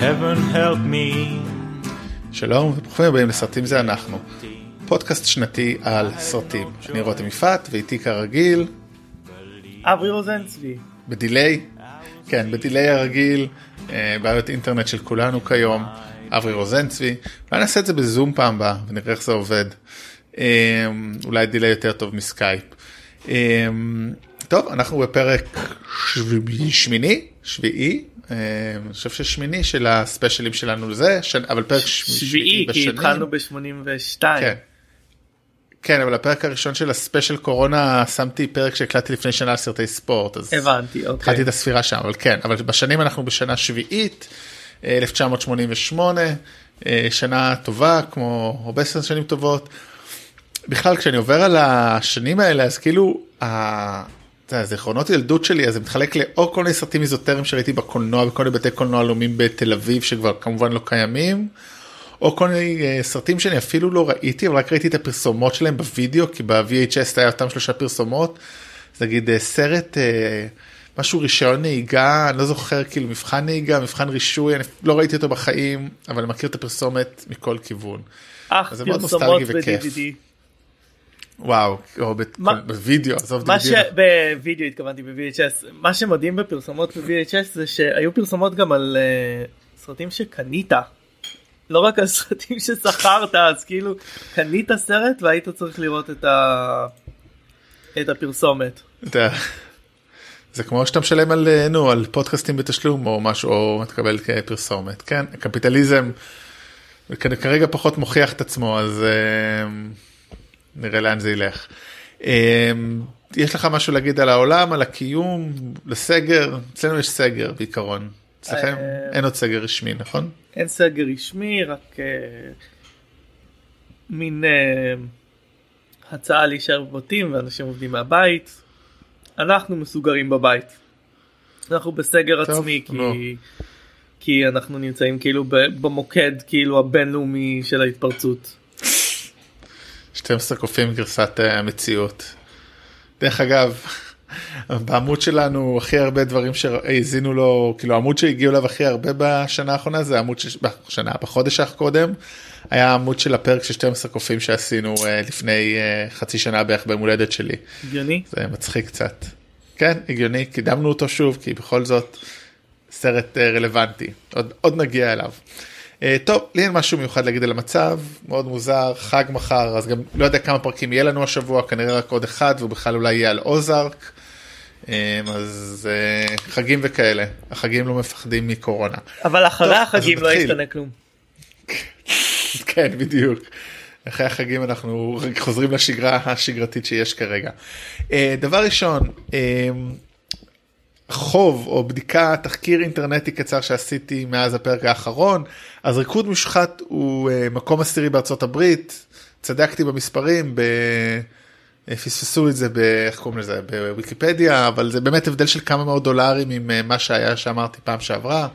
heaven help me. שלום וברוכים הבאים לסרטים זה אנחנו. פודקאסט שנתי על סרטים. אני רותם יפעת ואיתי כרגיל, אברי רוזנצבי. בדיליי, כן, בדיליי הרגיל, אה, בעיות אינטרנט של כולנו כיום, אברי רוזנצבי. אולי נעשה את זה בזום פעם הבאה ונראה איך זה עובד. אה, אולי דיליי יותר טוב מסקייפ. אה, טוב, אנחנו בפרק שמיני, שביעי, אני חושב ששמיני של הספיישלים שלנו לזה, ש- אבל פרק שביעי, כי. התחלנו ב-82. כן. כן, אבל הפרק הראשון של הספיישל קורונה שמתי פרק שהקלטתי לפני שנה על סרטי ספורט, אז הבנתי, אוקיי. התחלתי את הספירה שם, אבל כן, אבל בשנים אנחנו בשנה שביעית, אה, 1988, אה, שנה טובה, כמו הרבה שנים טובות. בכלל, כשאני עובר על השנים האלה, אז כאילו, זיכרונות ילדות שלי, אז זה מתחלק לאו כל מיני סרטים איזוטריים שראיתי בקולנוע, בכל מיני בתי קולנוע לאומיים בתל אביב, שכבר כמובן לא קיימים. או כל מיני אה, סרטים שאני אפילו לא ראיתי, אבל רק ראיתי את הפרסומות שלהם בווידאו, כי ב-VHS היה אותם שלושה פרסומות. אז נגיד אה, סרט, אה, משהו רישיון נהיגה, אני לא זוכר, כאילו מבחן נהיגה, מבחן רישוי, אני לא ראיתי אותו בחיים, אבל אני מכיר את הפרסומת מכל כיוון. אך פרסומות. ב-DVD. וואו, או בווידאו, עזוב מה ש... DVD. בווידאו התכוונתי ב-VHS. מה שמדהים בפרסומות ב-VHS זה שהיו פרסומות גם על אה, סרטים שקנית. לא רק על סרטים ששכרת, אז כאילו קנית סרט והיית צריך לראות את ה... את הפרסומת. זה כמו שאתה משלם על, אה, נו, על פודקאסטים בתשלום או משהו, או תקבל כפרסומת, כן? הקפיטליזם כ- כרגע פחות מוכיח את עצמו, אז אה, נראה לאן זה ילך. אה, יש לך משהו להגיד על העולם, על הקיום, לסגר? אצלנו יש סגר בעיקרון. אצלכם אה, אין עוד סגר רשמי, נכון? אין סגר רשמי, רק אה, מין אה, הצעה להישאר בבתים ואנשים עובדים מהבית. אנחנו מסוגרים בבית. אנחנו בסגר טוב, עצמי. כי, כי אנחנו נמצאים כאילו במוקד כאילו הבינלאומי של ההתפרצות. 12 קופים גרסת אה, המציאות. דרך אגב, בעמוד שלנו הכי הרבה דברים שהאזינו לו, כאילו העמוד שהגיעו אליו הכי הרבה בשנה האחרונה זה העמוד, ש... בשנה, בחודש הקודם, היה העמוד של הפרק של 12 קופים שעשינו אה, לפני אה, חצי שנה בערך ביום הולדת שלי. הגיוני? זה מצחיק קצת. כן, הגיוני, קידמנו אותו שוב, כי בכל זאת סרט אה, רלוונטי, עוד, עוד נגיע אליו. אה, טוב, לי אין משהו מיוחד להגיד על המצב, מאוד מוזר, חג מחר, אז גם לא יודע כמה פרקים יהיה לנו השבוע, כנראה רק עוד אחד, והוא בכלל אולי יהיה על אוזארק. אה, אז אה, חגים וכאלה, החגים לא מפחדים מקורונה. אבל אחרי טוב, החגים לא. ישתנה כלום. כן, בדיוק. אחרי החגים אנחנו חוזרים לשגרה השגרתית שיש כרגע. דבר ראשון, חוב או בדיקה, תחקיר אינטרנטי קצר שעשיתי מאז הפרק האחרון, אז ריקוד מושחת הוא אה, מקום עשירי בארצות הברית, צדקתי במספרים, ב... אה, פספסו את זה, ב... איך קוראים לזה, בוויקיפדיה, אבל זה באמת הבדל של כמה מאות דולרים עם אה, מה שהיה שאמרתי פעם שעברה.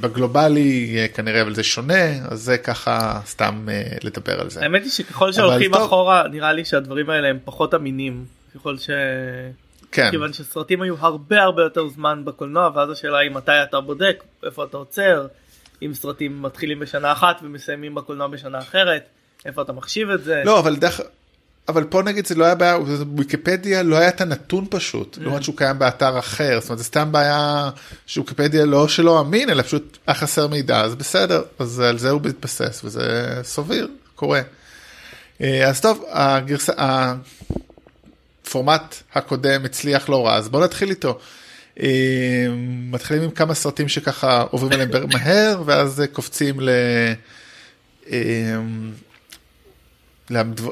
בגלובלי אה, כנראה אבל זה שונה אז זה ככה סתם לדבר על זה. האמת היא שככל שהולכים. אחורה נראה לי שהדברים האלה הם פחות אמינים. ככל ש... כן, כיוון שסרטים היו הרבה הרבה יותר זמן בקולנוע ואז השאלה היא מתי אתה בודק איפה אתה עוצר אם סרטים מתחילים בשנה אחת ומסיימים בקולנוע בשנה אחרת איפה אתה מחשיב את זה. לא אבל דרך, אבל פה נגיד זה לא היה בעיה, בוויקיפדיה לא היה את הנתון פשוט, לעומת שהוא קיים באתר אחר, זאת אומרת זה סתם בעיה שוויקיפדיה לא שלא אמין אלא פשוט היה חסר מידע אז בסדר, אז על זה הוא מתבסס וזה סביר, קורה. אה, אז טוב, הגרסה, הפורמט הקודם הצליח לא רע אז בוא נתחיל איתו. אה, מתחילים עם כמה סרטים שככה עוברים עליהם מהר ואז קופצים ל... אה,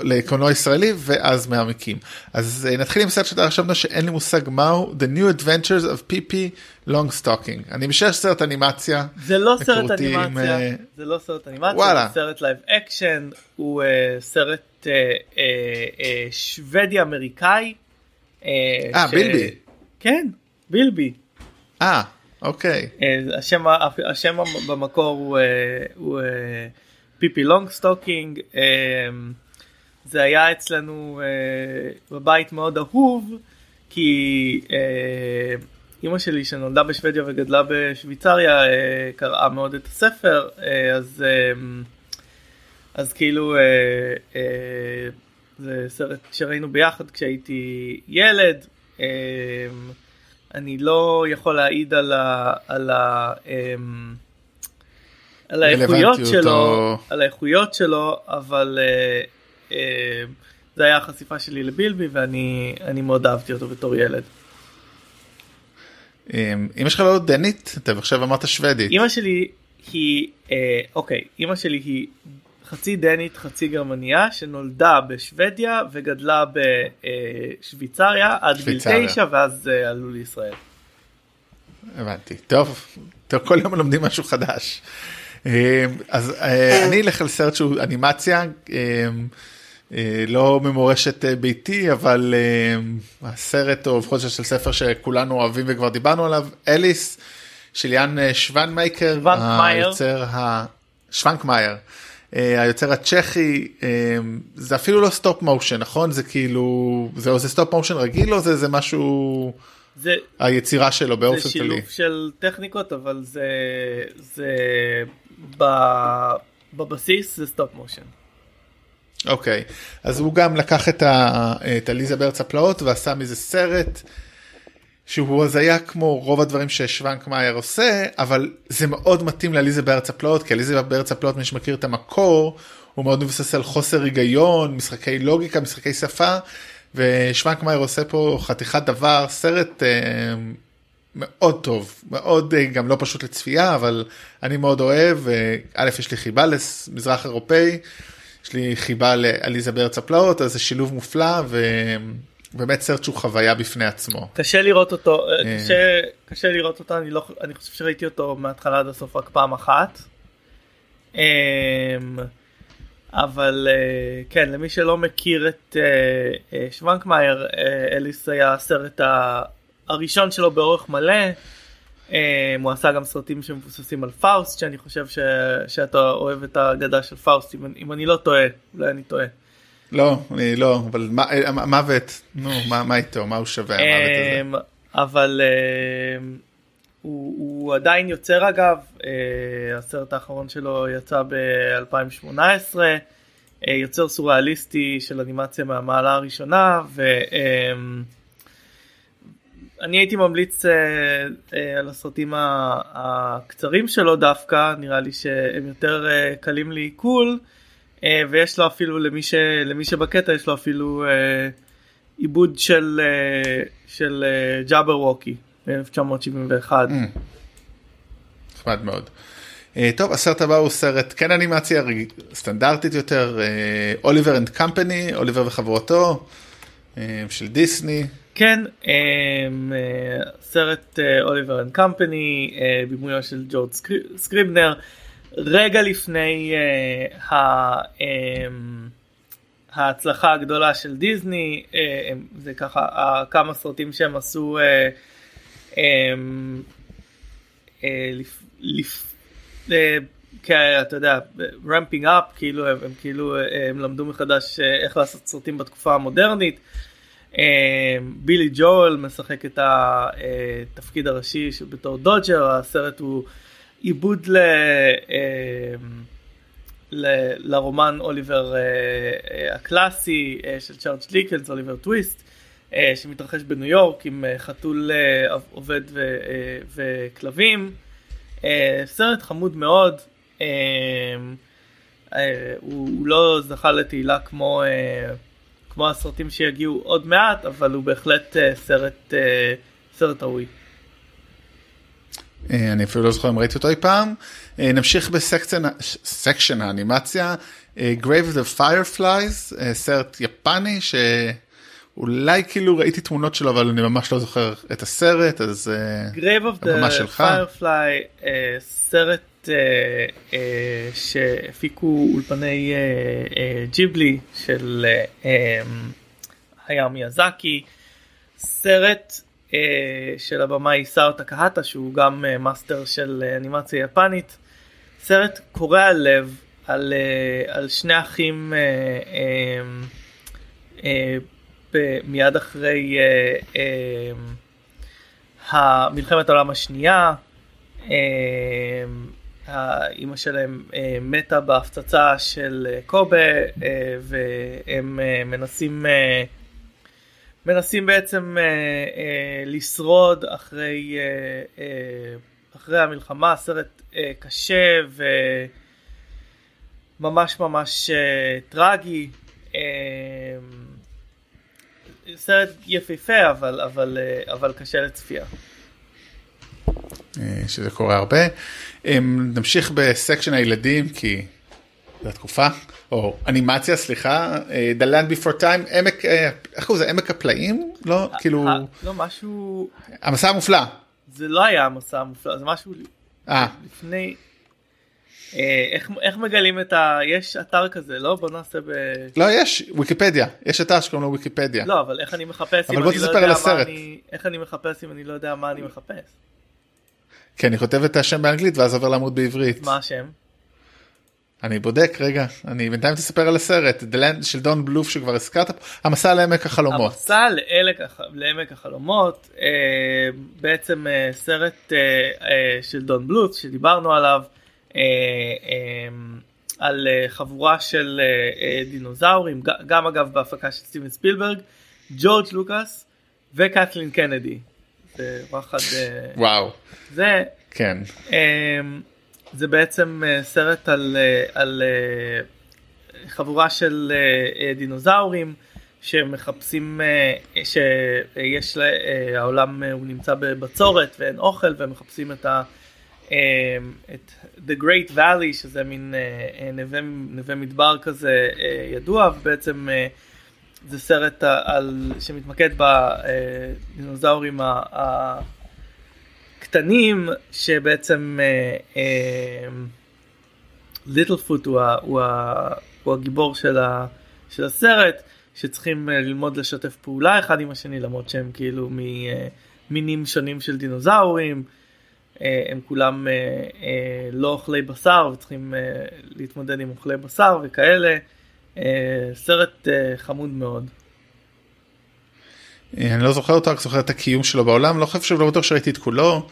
לקולנוע ישראלי ואז מעמיקים. אז אה, נתחיל עם סרט שאתה חשבת שאין לי מושג מהו The New Adventures of PP Longstocking. אני משער סרט אנימציה. זה לא סרט עם, אנימציה זה לא סרט אנימציה וואלה. זה סרט live action הוא סרט אה, אה, אה, שוודי אמריקאי. אה, ש- בילבי. כן בילבי. אה, אוקיי. השם, השם במקור הוא, הוא Pippi Longstocking. זה היה אצלנו בבית מאוד אהוב כי אימא שלי שנולדה בשוודיה וגדלה בשוויצריה אה, קראה מאוד את הספר אז אז כאילו אה, אה, זה סרט שראינו ביחד כשהייתי ילד. אה, אני לא יכול להעיד על ה... על ה אמ, על האיכויות שלו, על האיכויות שלו, אבל uh, uh, זה היה החשיפה שלי לבילבי ואני מאוד אהבתי אותו בתור ילד. אמ, אמא שלך לא דנית? אתה עכשיו אמרת שוודית. אמא שלי היא, uh, אוקיי, אמא שלי היא חצי דנית חצי גרמניה שנולדה בשוודיה וגדלה בשוויצריה עד גיל תשע ואז uh, עלו לישראל. הבנתי טוב טוב כל יום לומדים משהו חדש. אה, אז אה, אני אלך על סרט שהוא אנימציה לא ממורשת ביתי אבל הסרט או בכל זאת של ספר שכולנו אוהבים וכבר דיברנו עליו אליס של יאן שוונמייקר היוצר שוונקמייר. אה, היוצר הצ'כי אה, זה אפילו לא stop motion נכון זה כאילו זה זה stop motion רגיל או זה זה משהו זה היצירה שלו באופן כללי. זה שילוב של טכניקות אבל זה זה ב, בבסיס זה stop motion. אוקיי אז הוא גם לקח את, ה, את עליזה בארץ הפלאות ועשה מזה סרט. שהוא הזיה כמו רוב הדברים ששוונקמאייר עושה אבל זה מאוד מתאים לעליזה בארץ הפלאות כי עליזה בארץ הפלאות מי שמכיר את המקור הוא מאוד מבסס על חוסר היגיון משחקי לוגיקה משחקי שפה ושוונקמאייר עושה פה חתיכת דבר סרט אה, מאוד טוב מאוד אה, גם לא פשוט לצפייה אבל אני מאוד אוהב אה, א' יש לי חיבה למזרח אירופאי יש לי חיבה לעליזה בארץ הפלאות אז זה שילוב מופלא. ו... באמת סרט שהוא חוויה בפני עצמו. קשה לראות אותו, אה, אה. קשה, קשה לראות אותו, אני, לא, אני חושב שראיתי אותו מההתחלה עד הסוף רק פעם אחת. אמ, אבל אה, כן, למי שלא מכיר את שוונקמאייר, אליס היה הסרט הראשון שלו באורך מלא. הוא עשה גם סרטים שמבוססים על פאוסט, שאני חושב ש, שאתה אוהב את האגדה של פאוסט, אם, אם אני לא טועה, אולי אני טועה. לא, אני לא, אבל מוות, נו, מה, איתו, מה הוא שווה המוות הזה? אמ, אבל אמ, הוא, הוא עדיין יוצר אגב, אה, הסרט האחרון שלו יצא ב-2018, אה, יוצר סוריאליסטי של אנימציה מהמעלה הראשונה, ואני הייתי ממליץ אה, על הסרטים הקצרים שלו דווקא, נראה לי שהם יותר קלים לעיכול. אה, ויש לו אפילו למי, ש, למי שבקטע יש לו אפילו אה, עיבוד של, אה, של Jabberwocky ב-1971. Mm. נחמד מאוד. טוב הסרט הבא הוא סרט כן אנימציה סטנדרטית יותר Oliver and Company אוליבר וחברותו של דיסני. כן סרט Oliver and Company בימויו של ג'ורד סקריבנר. רגע לפני uh, ה, um, ההצלחה הגדולה של דיסני, uh, זה ככה uh, כמה סרטים שהם עשו uh, um, uh, לפ, לפ, uh, אתה יודע, ramping up, כאילו הם, הם כאילו הם למדו מחדש איך לעשות סרטים בתקופה המודרנית. בילי ג'ול משחק את התפקיד הראשי בתור דודג'ר, הסרט הוא עיבוד ל, אה, ל, לרומן אוליבר אה, אה, הקלאסי של צ'ארג' דיקנס, אוליבר טוויסט, שמתרחש בניו יורק עם חתול עובד ו, וכלבים. סרט חמוד מאוד. הוא לא זכה לתהילה כמו, כמו הסרטים שיגיעו עוד מעט, אבל הוא בהחלט סרט, סרט ראוי. אה, אני אפילו לא זוכר אם ראיתי אותו אי פעם. אה, נמשיך בסקשן האנימציה, אה, Grave of the Fireflies, סרט יפני שאולי כאילו ראיתי תמונות שלו אבל אני ממש לא זוכר את הסרט אז Grave of the. Firefly, סרט שהפיקו אולפני ג'יבלי של הייאו מיאזקי, סרט של הבמאי סאו טקהטה שהוא גם אה, מאסטר של אה, אנימציה יפנית. סרט קורע לב על, על שני אחים מיד אחרי מלחמת העולם השנייה, האימא שלהם מתה בהפצצה של קובה והם מנסים מנסים בעצם לשרוד אחרי אחרי המלחמה סרט קשה וממש ממש טרגי סרט יפהפה אבל אבל אבל קשה לצפייה. שזה קורה הרבה. נמשיך בסקשן הילדים כי זו התקופה, או אנימציה סליחה, The Land Before Time, עמק, איך קוראים לזה, עמק הפלאים? לא, כאילו... לא, משהו... המסע המופלא. זה לא היה המסע המופלא, זה משהו לפני... איך, איך מגלים את ה... יש אתר כזה, לא? בוא נעשה ב... לא, יש, ויקיפדיה. יש אתר שקוראים לו ויקיפדיה. לא, אבל איך אני מחפש אם אני לא יודע מה אני... איך אני מחפש אם אני לא יודע מה אני מחפש? כי אני כותב את השם באנגלית ואז עובר לעמוד בעברית. מה השם? אני בודק רגע אני בינתיים תספר על הסרט Land של דון בלוף שכבר הזכרת המסע לעמק החלומות. המסע לעמק, לעמק החלומות אה, בעצם אה, סרט אה, אה, של דון בלוף שדיברנו עליו אה, אה, על אה, חבורה של אה, אה, דינוזאורים גם אגב בהפקה של סטיבן ספילברג ג'ורג' לוקאס וקתלין קנדי. זה וואחד אה, וואו זה כן. אה, זה בעצם סרט על, על חבורה של דינוזאורים שמחפשים שיש העולם הוא נמצא בבצורת ואין אוכל ומחפשים את, ה, את The Great Valley שזה מין נווה, נווה מדבר כזה ידוע ובעצם זה סרט על, שמתמקד בדינוזאורים קטנים שבעצם ליטל פוט הוא, הוא, הוא הגיבור של, ה, של הסרט שצריכים uh, ללמוד לשתף פעולה אחד עם השני למרות שהם כאילו ממינים שונים של דינוזאורים הם כולם לא אוכלי בשר וצריכים להתמודד עם אוכלי בשר וכאלה סרט חמוד מאוד. אני לא זוכר אותו רק זוכר את הקיום שלו בעולם לא חושב שלא בטוח שראיתי את כולו.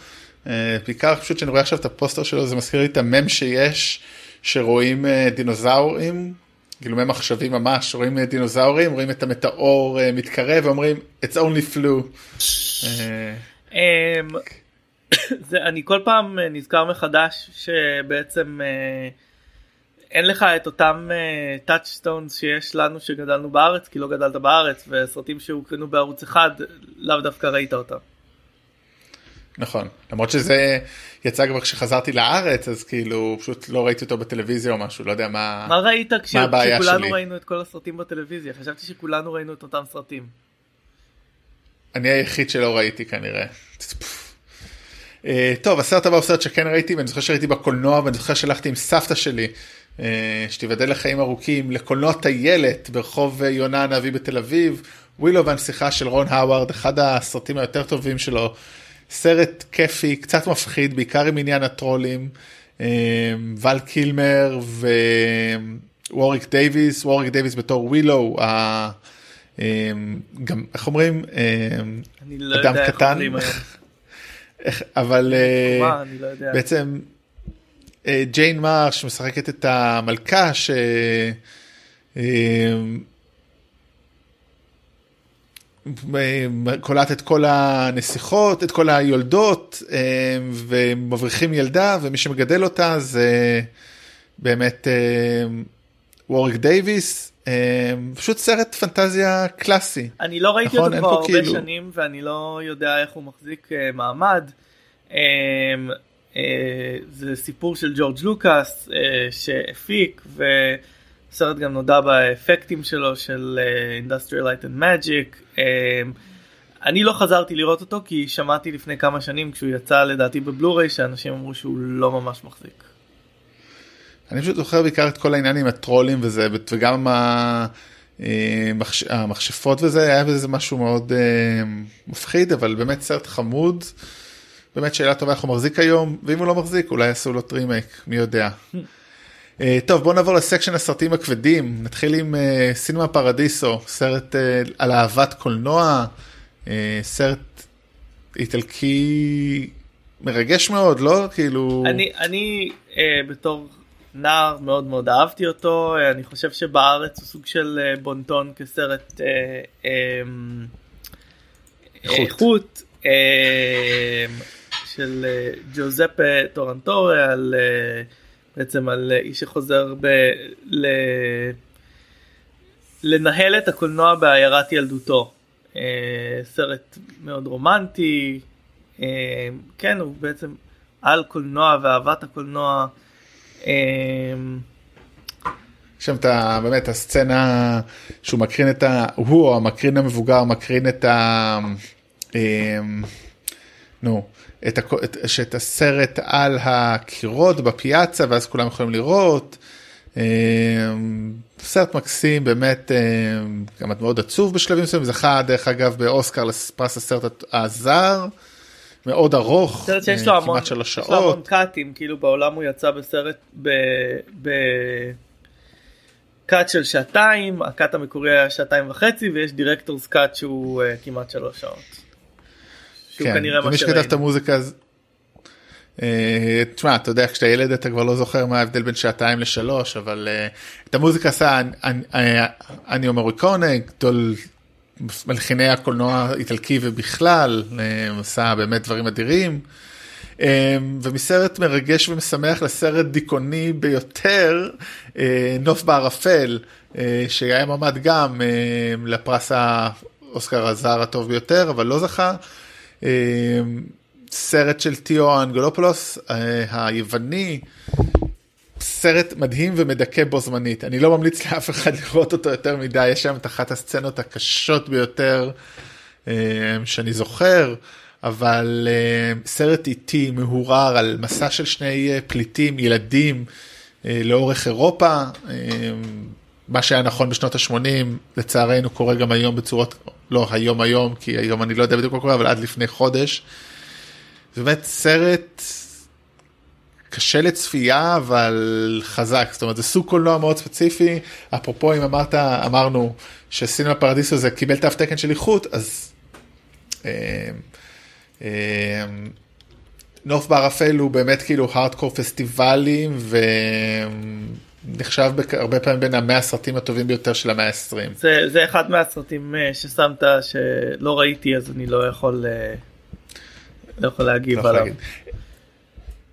בעיקר פשוט שאני רואה עכשיו את הפוסטר שלו זה מזכיר לי את המם שיש שרואים דינוזאורים כאילו מם עכשווי ממש רואים דינוזאורים רואים את המטאור מתקרב ואומרים it's only flu. אני כל פעם נזכר מחדש שבעצם אין לך את אותם touchstones שיש לנו שגדלנו בארץ כי לא גדלת בארץ וסרטים שהוקרנו בערוץ אחד לאו דווקא ראית אותם. נכון למרות שזה יצא כבר כשחזרתי לארץ אז כאילו פשוט לא ראיתי אותו בטלוויזיה או משהו לא יודע מה מה ראית כש... מה כשכולנו שלי. ראינו את כל הסרטים בטלוויזיה חשבתי שכולנו ראינו את אותם סרטים. אני היחיד שלא ראיתי כנראה. Uh, טוב הסרט הבא הוא סרט שכן ראיתי ואני זוכר שראיתי בקולנוע ואני זוכר שהלכתי עם סבתא שלי uh, שתיבדל לחיים ארוכים לקולנוע טיילת ברחוב יונה הנביא בתל אביב. ווילו והנסיכה של רון האווארד אחד הסרטים היותר טובים שלו. סרט כיפי קצת מפחיד בעיקר עם עניין הטרולים. ול קילמר ווריק דייוויס ווריק דייוויס בתור ווילו גם איך אומרים? לא אדם קטן. אבל לא בעצם ג'יין מרש משחקת את המלכה ש... קוטל את כל הנסיכות, את כל היולדות ומבריחים ילדה ומי שמגדל אותה זה באמת ווריק דייוויס, פשוט סרט פנטזיה קלאסי. אני לא ראיתי נכון? אותו כבר הרבה כאילו... שנים ואני לא יודע איך הוא מחזיק מעמד. זה סיפור של ג'ורג' לוקאס שהפיק ו... הסרט גם נודע באפקטים שלו של uh, Industrial Light and Magic. אני לא חזרתי לראות אותו כי שמעתי לפני כמה שנים כשהוא יצא לדעתי בבלוריי שאנשים אמרו שהוא לא ממש מחזיק. אני פשוט זוכר בעיקר את כל העניין עם הטרולים וזה וגם המחש... המכשפות וזה היה בזה משהו מאוד מפחיד אבל באמת סרט חמוד. באמת שאלה טובה איך הוא מחזיק היום ואם הוא לא מחזיק אולי יעשו לו רימייק מי יודע. Uh, טוב בוא נעבור לסקשן הסרטים הכבדים נתחיל עם uh, סינמה פרדיסו סרט uh, על אהבת קולנוע uh, סרט איטלקי מרגש מאוד, לא? כאילו... אני, אני אה, בתור נער מאוד מאוד אהבתי אותו, אה, אני חושב שבארץ הוא סוג של אה, בונטון כסרט אה, אה, איכות. איכות אה, של אה, ג'וזפה טורנטורי על אה, בעצם על אה, איש שחוזר ב, ל, לנהל את הקולנוע בעיירת ילדותו. סרט מאוד רומנטי, כן הוא בעצם על קולנוע ואהבת הקולנוע. שם את ה... באמת הסצנה שהוא מקרין את ה... הוא המקרין המבוגר מקרין את ה... נו, את, הכ... את... שאת הסרט על הקירות בפיאצה ואז כולם יכולים לראות. אמ, סרט מקסים באמת אמ, גם מאוד עצוב בשלבים מסוימים זכה דרך אגב באוסקר לפרס הסרט הזר מאוד ארוך סרט שיש אה, לו המון, כמעט שלוש יש לו המון שעות cut-ים, כאילו בעולם הוא יצא בסרט ב... ב... cut של שעתיים, ה cut המקורי היה שעתיים וחצי ויש director's cut שהוא כמעט שלוש שעות. כן, כנראה מה ומי שכתב את שראינו. המוזיקה אז... אה, תשמע אתה יודע כשאתה ילד אתה כבר לא זוכר מה ההבדל בין שעתיים לשלוש אבל אה, את המוזיקה עשה אה, אניו מוריקונה גדול מלחיני הקולנוע האיטלקי ובכלל עשה באמת דברים אדירים. ומסרט מרגש ומשמח לסרט דיכאוני ביותר נוף בערפל שהיה ממ"ד גם לפרס האוסקר הזר הטוב ביותר אבל לא זכה. סרט של תיאו אנגלופולוס אה, היווני, סרט מדהים ומדכא בו זמנית. אני לא ממליץ לאף אחד לראות אותו יותר מדי, יש שם את אחת הסצנות הקשות ביותר אה, שאני זוכר, אבל אה, סרט איטי, מהורר, על מסע של שני פליטים, ילדים, לאורך אירופה. מה שהיה נכון בשנות ה-80 לצערנו קורה גם היום בצורות, לא היום היום, כי היום אני לא יודע בדיוק מה קורה, אבל עד לפני חודש. באמת סרט קשה לצפייה אבל חזק זאת אומרת זה סוג קולנוע מאוד ספציפי אפרופו אם אמרת אמרנו שסינמה פרדיסו זה קיבל תו תקן של איכות אז אה, אה, נוף בערפל הוא באמת כאילו הארדקור פסטיבלים ונחשב בק- הרבה פעמים בין המאה הסרטים הטובים ביותר של המאה העשרים. זה, זה אחד מהסרטים אה, ששמת שלא ראיתי אז אני לא יכול אה, לא יכול להגיב לא עליו.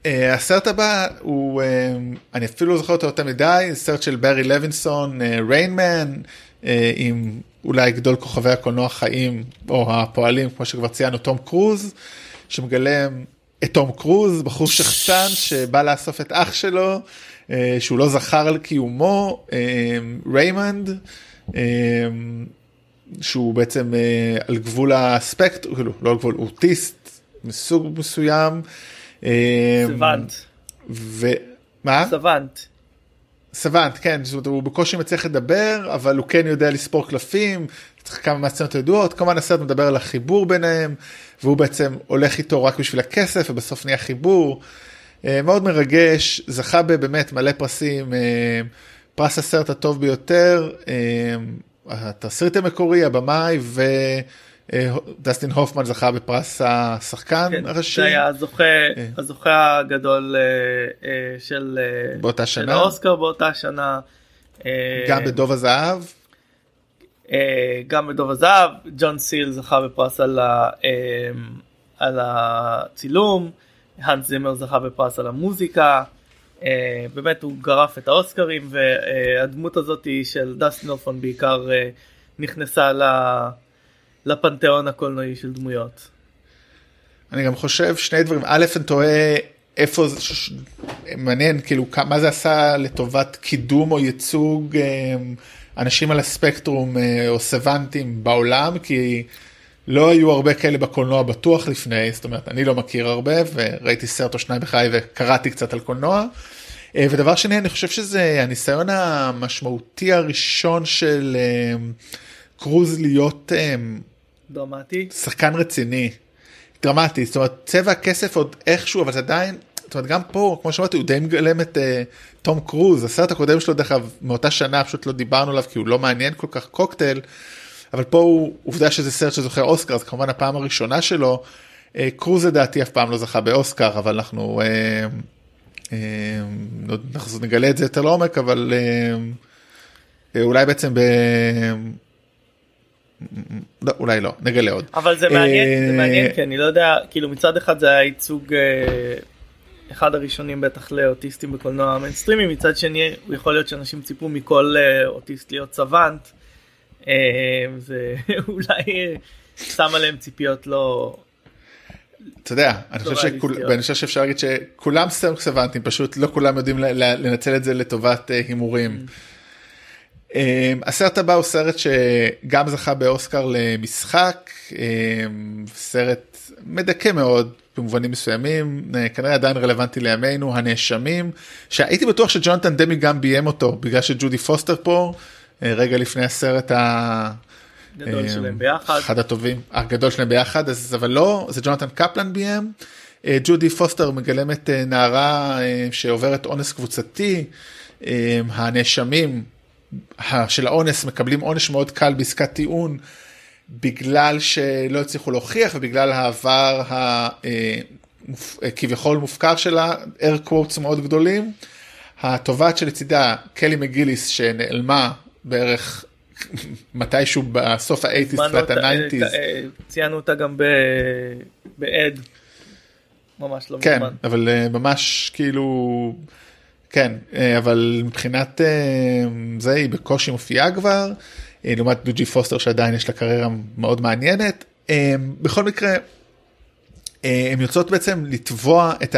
אה, הסרט הבא הוא אה, אני אפילו לא זוכר אותו יותר מדי סרט של ברי לוינסון ריינמן עם אולי גדול כוכבי הקולנוע חיים או הפועלים כמו שכבר ציינו תום קרוז שמגלם את תום קרוז בחור שחצן שבא לאסוף את אח שלו שהוא לא זכר על קיומו אה, ריימנד. אה, שהוא בעצם אה, על גבול הספקטרום, כאילו לא על גבול, אוטיסט מסוג מסוים. אה, savant, ומה? savant. savant, כן, זאת אומרת, הוא בקושי מצליח לדבר, אבל הוא כן יודע לספור קלפים, צריך כמה מהסצנות הידועות, כמובן הסרט מדבר על החיבור ביניהם, והוא בעצם הולך איתו רק בשביל הכסף, ובסוף נהיה חיבור. אה, מאוד מרגש, זכה בבאמת מלא פרסים, אה, פרס הסרט הטוב ביותר, אה, התסריט המקורי, הבמאי, ודסטין הופמן זכה בפרס השחקן כן, הראשי. זה היה הזוכה, הזוכה הגדול של, באותה של שנה. האוסקר באותה שנה. גם בדוב הזהב. גם בדוב הזהב, ג'ון סיל זכה בפרס על, ה, על הצילום, האנס זימר זכה בפרס על המוזיקה, אה, באמת הוא גרף את האוסקרים והדמות הזאת של דסטין הופמן בעיקר אה, נכנסה לפנתיאון הקולנועי של דמויות. אני גם חושב שני דברים, א', אני תוהה איפה זה, ש- מעניין כאילו מה זה עשה לטובת קידום או ייצוג אה, אנשים על הספקטרום או סוונטים בעולם, כי לא היו הרבה כאלה בקולנוע בטוח לפני, זאת אומרת אני לא מכיר הרבה וראיתי סרט או שניים בחיי וקראתי קצת על קולנוע. אה, ודבר שני אני חושב שזה הניסיון המשמעותי הראשון של אה, קרוז להיות אה, דרמטי. שחקן רציני, דרמטי, זאת אומרת צבע הכסף עוד איכשהו, אבל זה עדיין, זאת אומרת גם פה, כמו שאמרתי, הוא די מגלם את uh, תום קרוז, הסרט הקודם שלו דרך אגב מאותה שנה פשוט לא דיברנו עליו כי הוא לא מעניין כל כך קוקטייל, אבל פה הוא עובדה שזה סרט שזוכה אוסקר, אז כמובן הפעם הראשונה שלו, אה, קרוז לדעתי אף פעם לא זכה באוסקר אבל אנחנו אה, אה, אנחנו נגלה את זה יותר לעומק אבל אה, אה, אולי בעצם ב... לא, אולי לא נגלה עוד. אבל זה מעניין, זה אה, מעניין כי אני לא יודע, כאילו מצד אחד זה היה ייצוג אה, אחד הראשונים בטח לאוטיסטים בקולנוע המיינסטרימי, מצד שני הוא יכול להיות שאנשים ציפו מכל אה, אוטיסט להיות savant, אה, זה אולי אה, שם עליהם ציפיות לא... אתה יודע, אני לא חושב, שכול, ריאליסטיות. ואני חושב שאפשר להגיד שכולם סטנקסוונטים, פשוט לא כולם יודעים לנצל את זה לטובת אה, הימורים. אה, הסרט הבא הוא סרט שגם זכה באוסקר למשחק, אה, סרט מדכא מאוד במובנים מסוימים, אה, כנראה עדיין רלוונטי לימינו, הנאשמים, שהייתי בטוח שג'ונתן דמי גם ביים אותו, בגלל שג'ודי פוסטר פה, אה, רגע לפני הסרט ה... גדול אה, שלהם ביחד. אחד הטובים, הגדול שלהם ביחד, אז אבל לא, זה ג'ונתן קפלן ביים. אה, ג'ודי פוסטר מגלמת אה, נערה אה, שעוברת אונס קבוצתי, אה, הנאשמים של האונס מקבלים עונש מאוד קל בעסקת טיעון בגלל שלא הצליחו להוכיח ובגלל העבר הכביכול מופקר שלה, air quotes מאוד גדולים. התובעת שלצידה, קלי מגיליס שנעלמה בערך מתישהו בסוף ה-80's, הזמנו תחילת אותה, ה-90's. אה, ציינו אותה גם בעד. ממש לא כן, מזמן. אבל אה, ממש כאילו, כן, אה, אבל מבחינת אה, זה היא בקושי מופיעה כבר, לעומת דוג'י פוסטר שעדיין יש לה קריירה מאוד מעניינת. בכל מקרה, הן יוצאות בעצם לתבוע את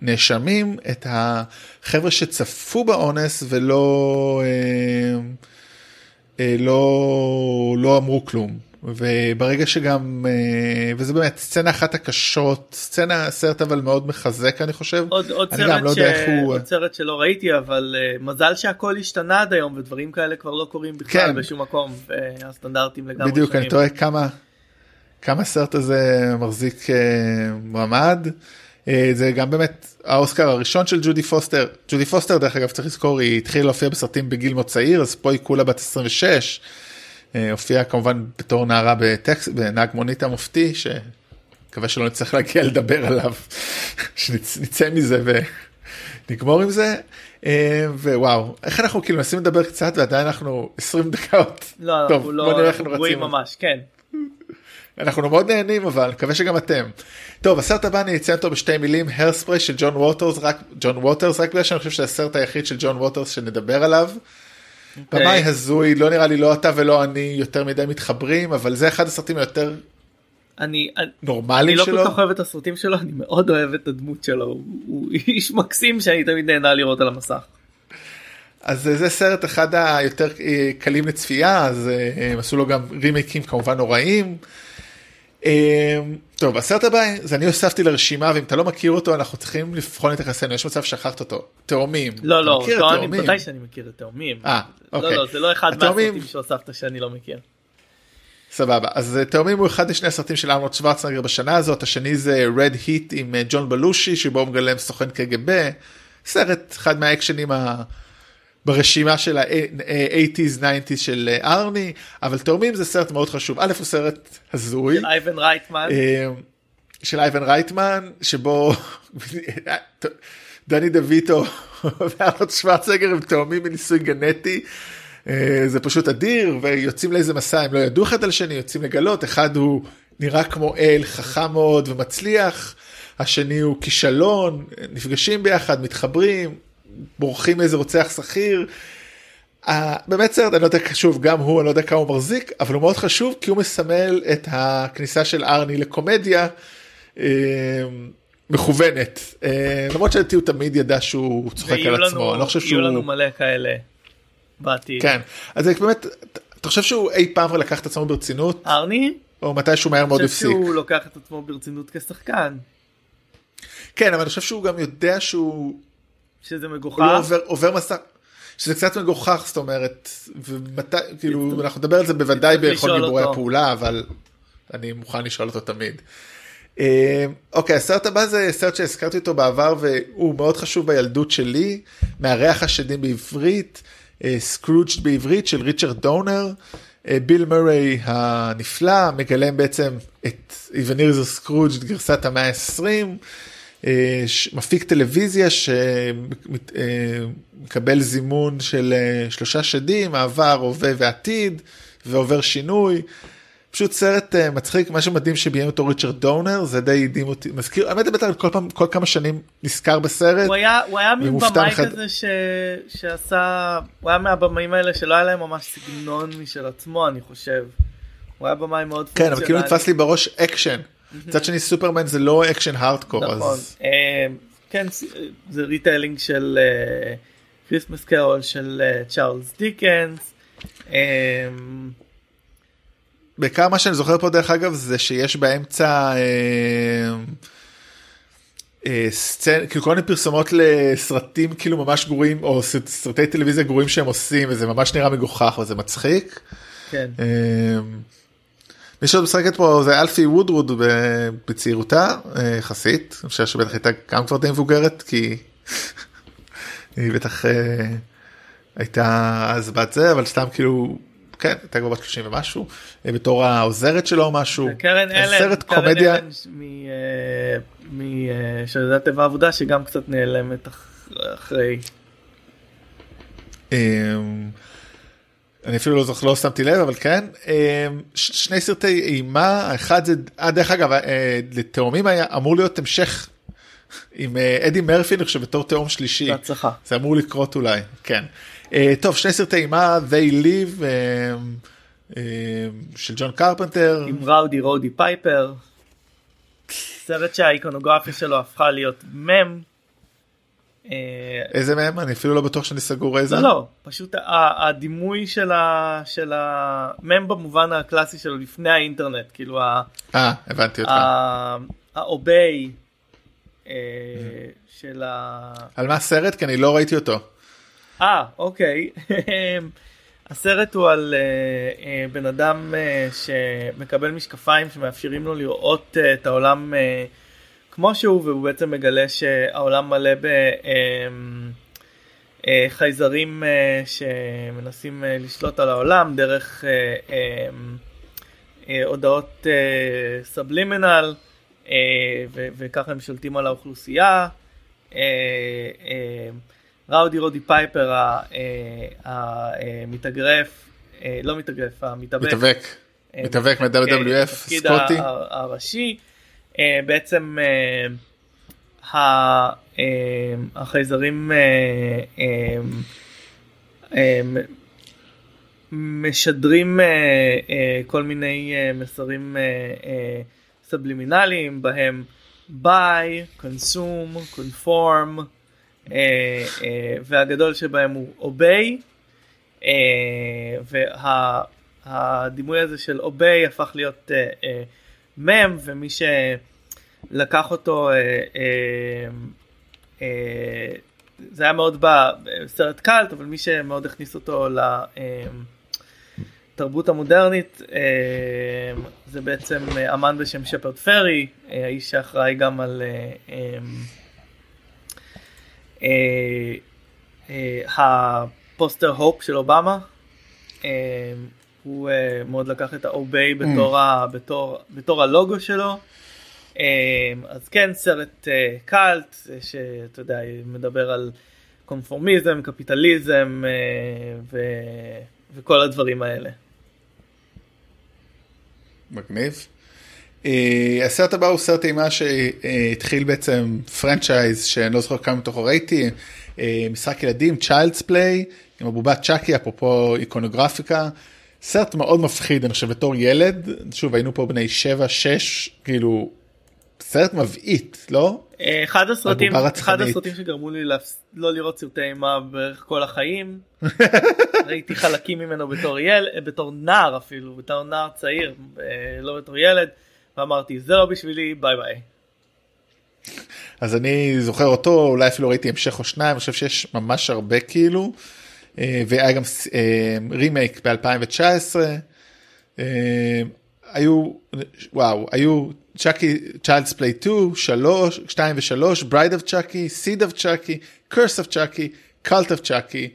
הנאשמים, את החבר'ה שצפו באונס ולא לא, לא אמרו כלום. וברגע שגם, אה, וזה באמת סצנה אחת הקשות, סצנה, סרט אבל מאוד מחזק אני חושב. עוד, עוד, אני סרט לא ש... הוא- עוד סרט שלא ראיתי אבל uh, מזל שהכל השתנה עד היום ודברים כאלה כבר לא קורים בכלל כן. בשום מקום והסטנדרטים לגמרי בדיוק, אני שונים. תוהה כמה, כמה הסרט הזה מחזיק אה, מעמד. אה, זה גם באמת האוסקר הראשון של ג'ודי פוסטר. ג'ודי פוסטר דרך אגב צריך לזכור היא התחילה להופיע בסרטים בגיל מאוד צעיר אז פה היא כולה בת 26. אה, הופיעה כמובן בתור נערה בטקסי, בנהג מונית המופתי שמקווה שלא נצטרך להגיע לדבר עליו שנצא מזה ונגמור עם זה. אה, ווואו איך אנחנו כאילו מנסים לדבר קצת ועדיין אנחנו 20 דקות. לא, טוב, אנחנו לא אנחנו אנחנו גרועים. ממש כן. אנחנו מאוד נהנים אבל מקווה שגם אתם. טוב הסרט הבא אני אציין אותו בשתי מילים הרספרי של ג'ון ווטרס רק ג'ון ווטרס רק בגלל שאני חושב שזה הסרט היחיד של ג'ון ווטרס שנדבר עליו. אוקיי. במאי הזוי לא נראה לי לא אתה ולא אני יותר מדי מתחברים אבל זה אחד הסרטים היותר אני אני- אני נורמליים לא שלו. כל כך אוהב את הסרטים שלו אני מאוד אוהב את הדמות שלו הוא- הוא איש מקסים שאני תמיד נהנה לראות על המסך. אז זה סרט אחד היותר אה, קלים לצפייה אז אה, הם עשו לו גם רימייקים כמובן נוראים. אה, טוב הסרט הבא זה אני הוספתי לרשימה ואם אתה לא מכיר אותו אנחנו צריכים לבחון את יחסינו יש מצב ששכחת אותו תאומים. לא לא מכיר את תאומים, תאומים? ודאי שאני מכיר את תאומים. אה, לא אוקיי. לא זה לא אחד התאומים- מהסרטים שהוספת שאני לא מכיר. סבבה אז אה, תאומים הוא אחד משני הסרטים של ארנולד שוורצנגר בשנה הזאת השני זה רד היט עם אה, ג'ון בלושי שבו הוא מגלם סוכן קג"ב סרט אחד מהאקשנים ה... ברשימה של ה-80's 90's של אה, ארני אבל תאומים זה סרט מאוד חשוב. א' הוא סרט הזוי. של אייבן רייטמן. אה, של אייבן רייטמן שבו דני דויטו וארנולד שוורצנגר הם תאומים מניסוי גנטי. אה, זה פשוט אדיר ויוצאים לאיזה מסע הם לא ידעו אחד על שני יוצאים לגלות. אחד הוא נראה כמו אל חכם מאוד ומצליח. השני הוא כישלון נפגשים ביחד מתחברים בורחים מאיזה רוצח שכיר. אה, באמת סרט אני לא יודע שוב גם הוא אני לא יודע כמה הוא מחזיק אבל הוא מאוד חשוב כי הוא מסמל את הכניסה של ארני לקומדיה אה, מכוונת אה, למרות שלדעתי הוא תמיד ידע שהוא צוחק על עצמו לנו- אני לא חושב יהיו לנו שהוא מלא כאלה בעתיד. כן אז באמת אתה חושב שהוא אי פעם לקח את עצמו ברצינות ארני? או מתישהו מהר מאוד אני חושב הפסיק שהוא לוקח את עצמו ברצינות כשחקן. כן אבל אני חושב שהוא גם יודע שהוא שזה הוא לא מגוחך. עובר עובר מסע. שזה קצת מגוחך זאת אומרת ומתי כאילו אנחנו נדבר על זה בוודאי בכל גיבורי. הפעולה אבל אני מוכן לשאול אותו תמיד. אה, אוקיי הסרט הבא זה סרט שהזכרתי אותו בעבר והוא מאוד חשוב בילדות שלי מארח השדים בעברית סקרוג'ד בעברית של ריצ'רד דונר אה, ביל מוריי הנפלא מגלם בעצם את איווניר סקרוג' את גרסת המאה ה-20, אה, מפיק טלוויזיה שמקבל זימון של אה, שלושה שדים, העבר, הווה ועתיד, ועובר שינוי. פשוט סרט מצחיק מה שמדהים שביים אותו ריצ'רד דונר זה די הדהים אותי מזכיר האמת בטח כל פעם כל כמה שנים נזכר בסרט. הוא היה הוא היה מין במאי אחד... כזה ש... שעשה הוא היה מהבמאים האלה שלא היה להם ממש סגנון משל עצמו אני חושב. הוא היה במאי מאוד כן אבל כאילו נתפס לי בראש אקשן. מצד שני סופרמן זה לא אקשן הארדקור. נכון. אז... אה, כן זה retelling של Christmas uh, Carol של צ'ארלס דיקנס. בעיקר מה שאני זוכר פה דרך אגב זה שיש באמצע אה, אה, סצנ... כאילו כל מיני פרסומות לסרטים כאילו ממש גרועים או סרטי טלוויזיה גרועים שהם עושים וזה ממש נראה מגוחך וזה מצחיק. כן. מי שעוד משחקת פה זה אלפי וודרוד בצעירותה אה, יחסית, אני חושב שבטח הייתה גם כבר די מבוגרת כי היא בטח אה, הייתה אז בת זה אבל סתם כאילו כן, הייתה כבר בת 30 ומשהו, אה, בתור העוזרת שלו או משהו. קרן אלן, סרט קומדיה. משודדת טבע עבודה שגם קצת נעלמת אחרי. אמ, אני אפילו לא זוכר, לא שמתי לב, אבל כן. אמ, שני סרטי אימה, האחד זה, אה, דרך אגב, אה, לתאומים היה אמור להיות המשך עם אדי מרפי, אני חושב, בתור תאום שלישי. בהצלחה. זה אמור לקרות אולי, כן. Uh, טוב, שני סרטי אימה, They Live, uh, uh, של ג'ון קרפנטר. עם ראודי רודי פייפר. סרט שהאיקונוגרפיה שלו הפכה להיות מם. איזה מם? אני אפילו לא בטוח שאני סגור איזה. לא, לא, פשוט הדימוי של, ה, של המם במובן הקלאסי שלו לפני האינטרנט, כאילו ה... אה, הבנתי אותך. ה Obey של ה... על מה הסרט? כי אני לא ראיתי אותו. אה, אוקיי. הסרט הוא על uh, בן אדם שמקבל משקפיים שמאפשרים לו לראות את העולם uh, כמו שהוא והוא בעצם מגלה שהעולם מלא בחייזרים uh, uh, שמנסים uh, לשלוט על העולם דרך uh, הודעות סבלימינל uh, וככה הם שולטים על האוכלוסייה. ראודי רודי פייפר המתאגרף, אה, לא מתאגרף, המתאבק, מתאבק, אה, מתאבק מ-WWF, סקוטי, הראשי, אה, בעצם החייזרים משדרים כל מיני מסרים סבלימינליים בהם conform, אה, אה, והגדול שבהם הוא אוביי, אה, והדימוי הזה של אוביי הפך להיות מם, ומי שלקח אותו, זה היה מאוד בסרט קאלט, אבל מי שמאוד הכניס אותו לתרבות המודרנית זה בעצם אמן בשם שפרד פרי, האיש שאחראי גם על אה, אה, הפוסטר Hope של אובמה. הוא מאוד לקח את ה Obey mm. בתור, בתור, בתור הלוגו שלו. אז כן סרט קאלט שאתה יודע מדבר על קונפורמיזם קפיטליזם ו... וכל הדברים האלה. מגניב. Uh, הסרט הבא הוא סרט אימה שהתחיל בעצם franchise שאני לא זוכר כמה מתוכו ראיתי, uh, משחק ילדים, Child's Play, עם הבובת צ'אקי, אפרופו איקונוגרפיקה. סרט מאוד מפחיד, אני חושב, בתור ילד, שוב היינו פה בני 7-6, כאילו, סרט מבעית, לא? אה, אחד הסרטים, אחד הסרטים שגרמו לי לא לראות סרטי אימה בערך כל החיים. ראיתי חלקים ממנו בתור ילד, בתור נער אפילו, בתור נער צעיר, לא בתור ילד. ואמרתי זה לא בשבילי bye bye. אז אני זוכר אותו אולי אפילו ראיתי המשך או שניים אני חושב שיש ממש הרבה כאילו אה, והיה גם רימייק ב-2019 היו וואו היו צ'אקי Child's Play 2 3 2 ו3 Bride of Chucky Seed of Chucky Curse of Chucky Cult of Chucky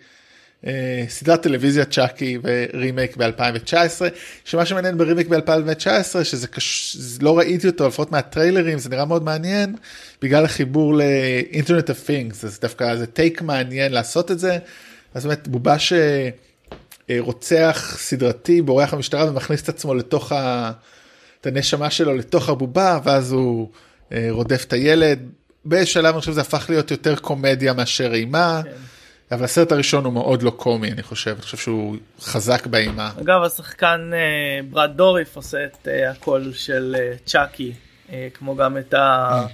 אה, סדרת טלוויזיה צ'אקי ורימייק ב-2019 שמה שמעניין ברימייק ב-2019 שזה קש... לא ראיתי אותו לפחות מהטריילרים זה נראה מאוד מעניין בגלל החיבור ל internet of things זה דווקא זה take מעניין לעשות את זה אז באמת בובה שרוצח סדרתי בורח המשטרה ומכניס את עצמו לתוך ה... את הנשמה שלו לתוך הבובה ואז הוא אה, רודף את הילד בשלב אני חושב זה הפך להיות יותר קומדיה מאשר אימה. כן. אבל הסרט הראשון הוא מאוד לא קומי אני חושב, אני חושב שהוא חזק באימה. אגב השחקן אה, ברד דוריף עושה את אה, הקול של אה, צ'אקי, אה, כמו גם את ה... אה.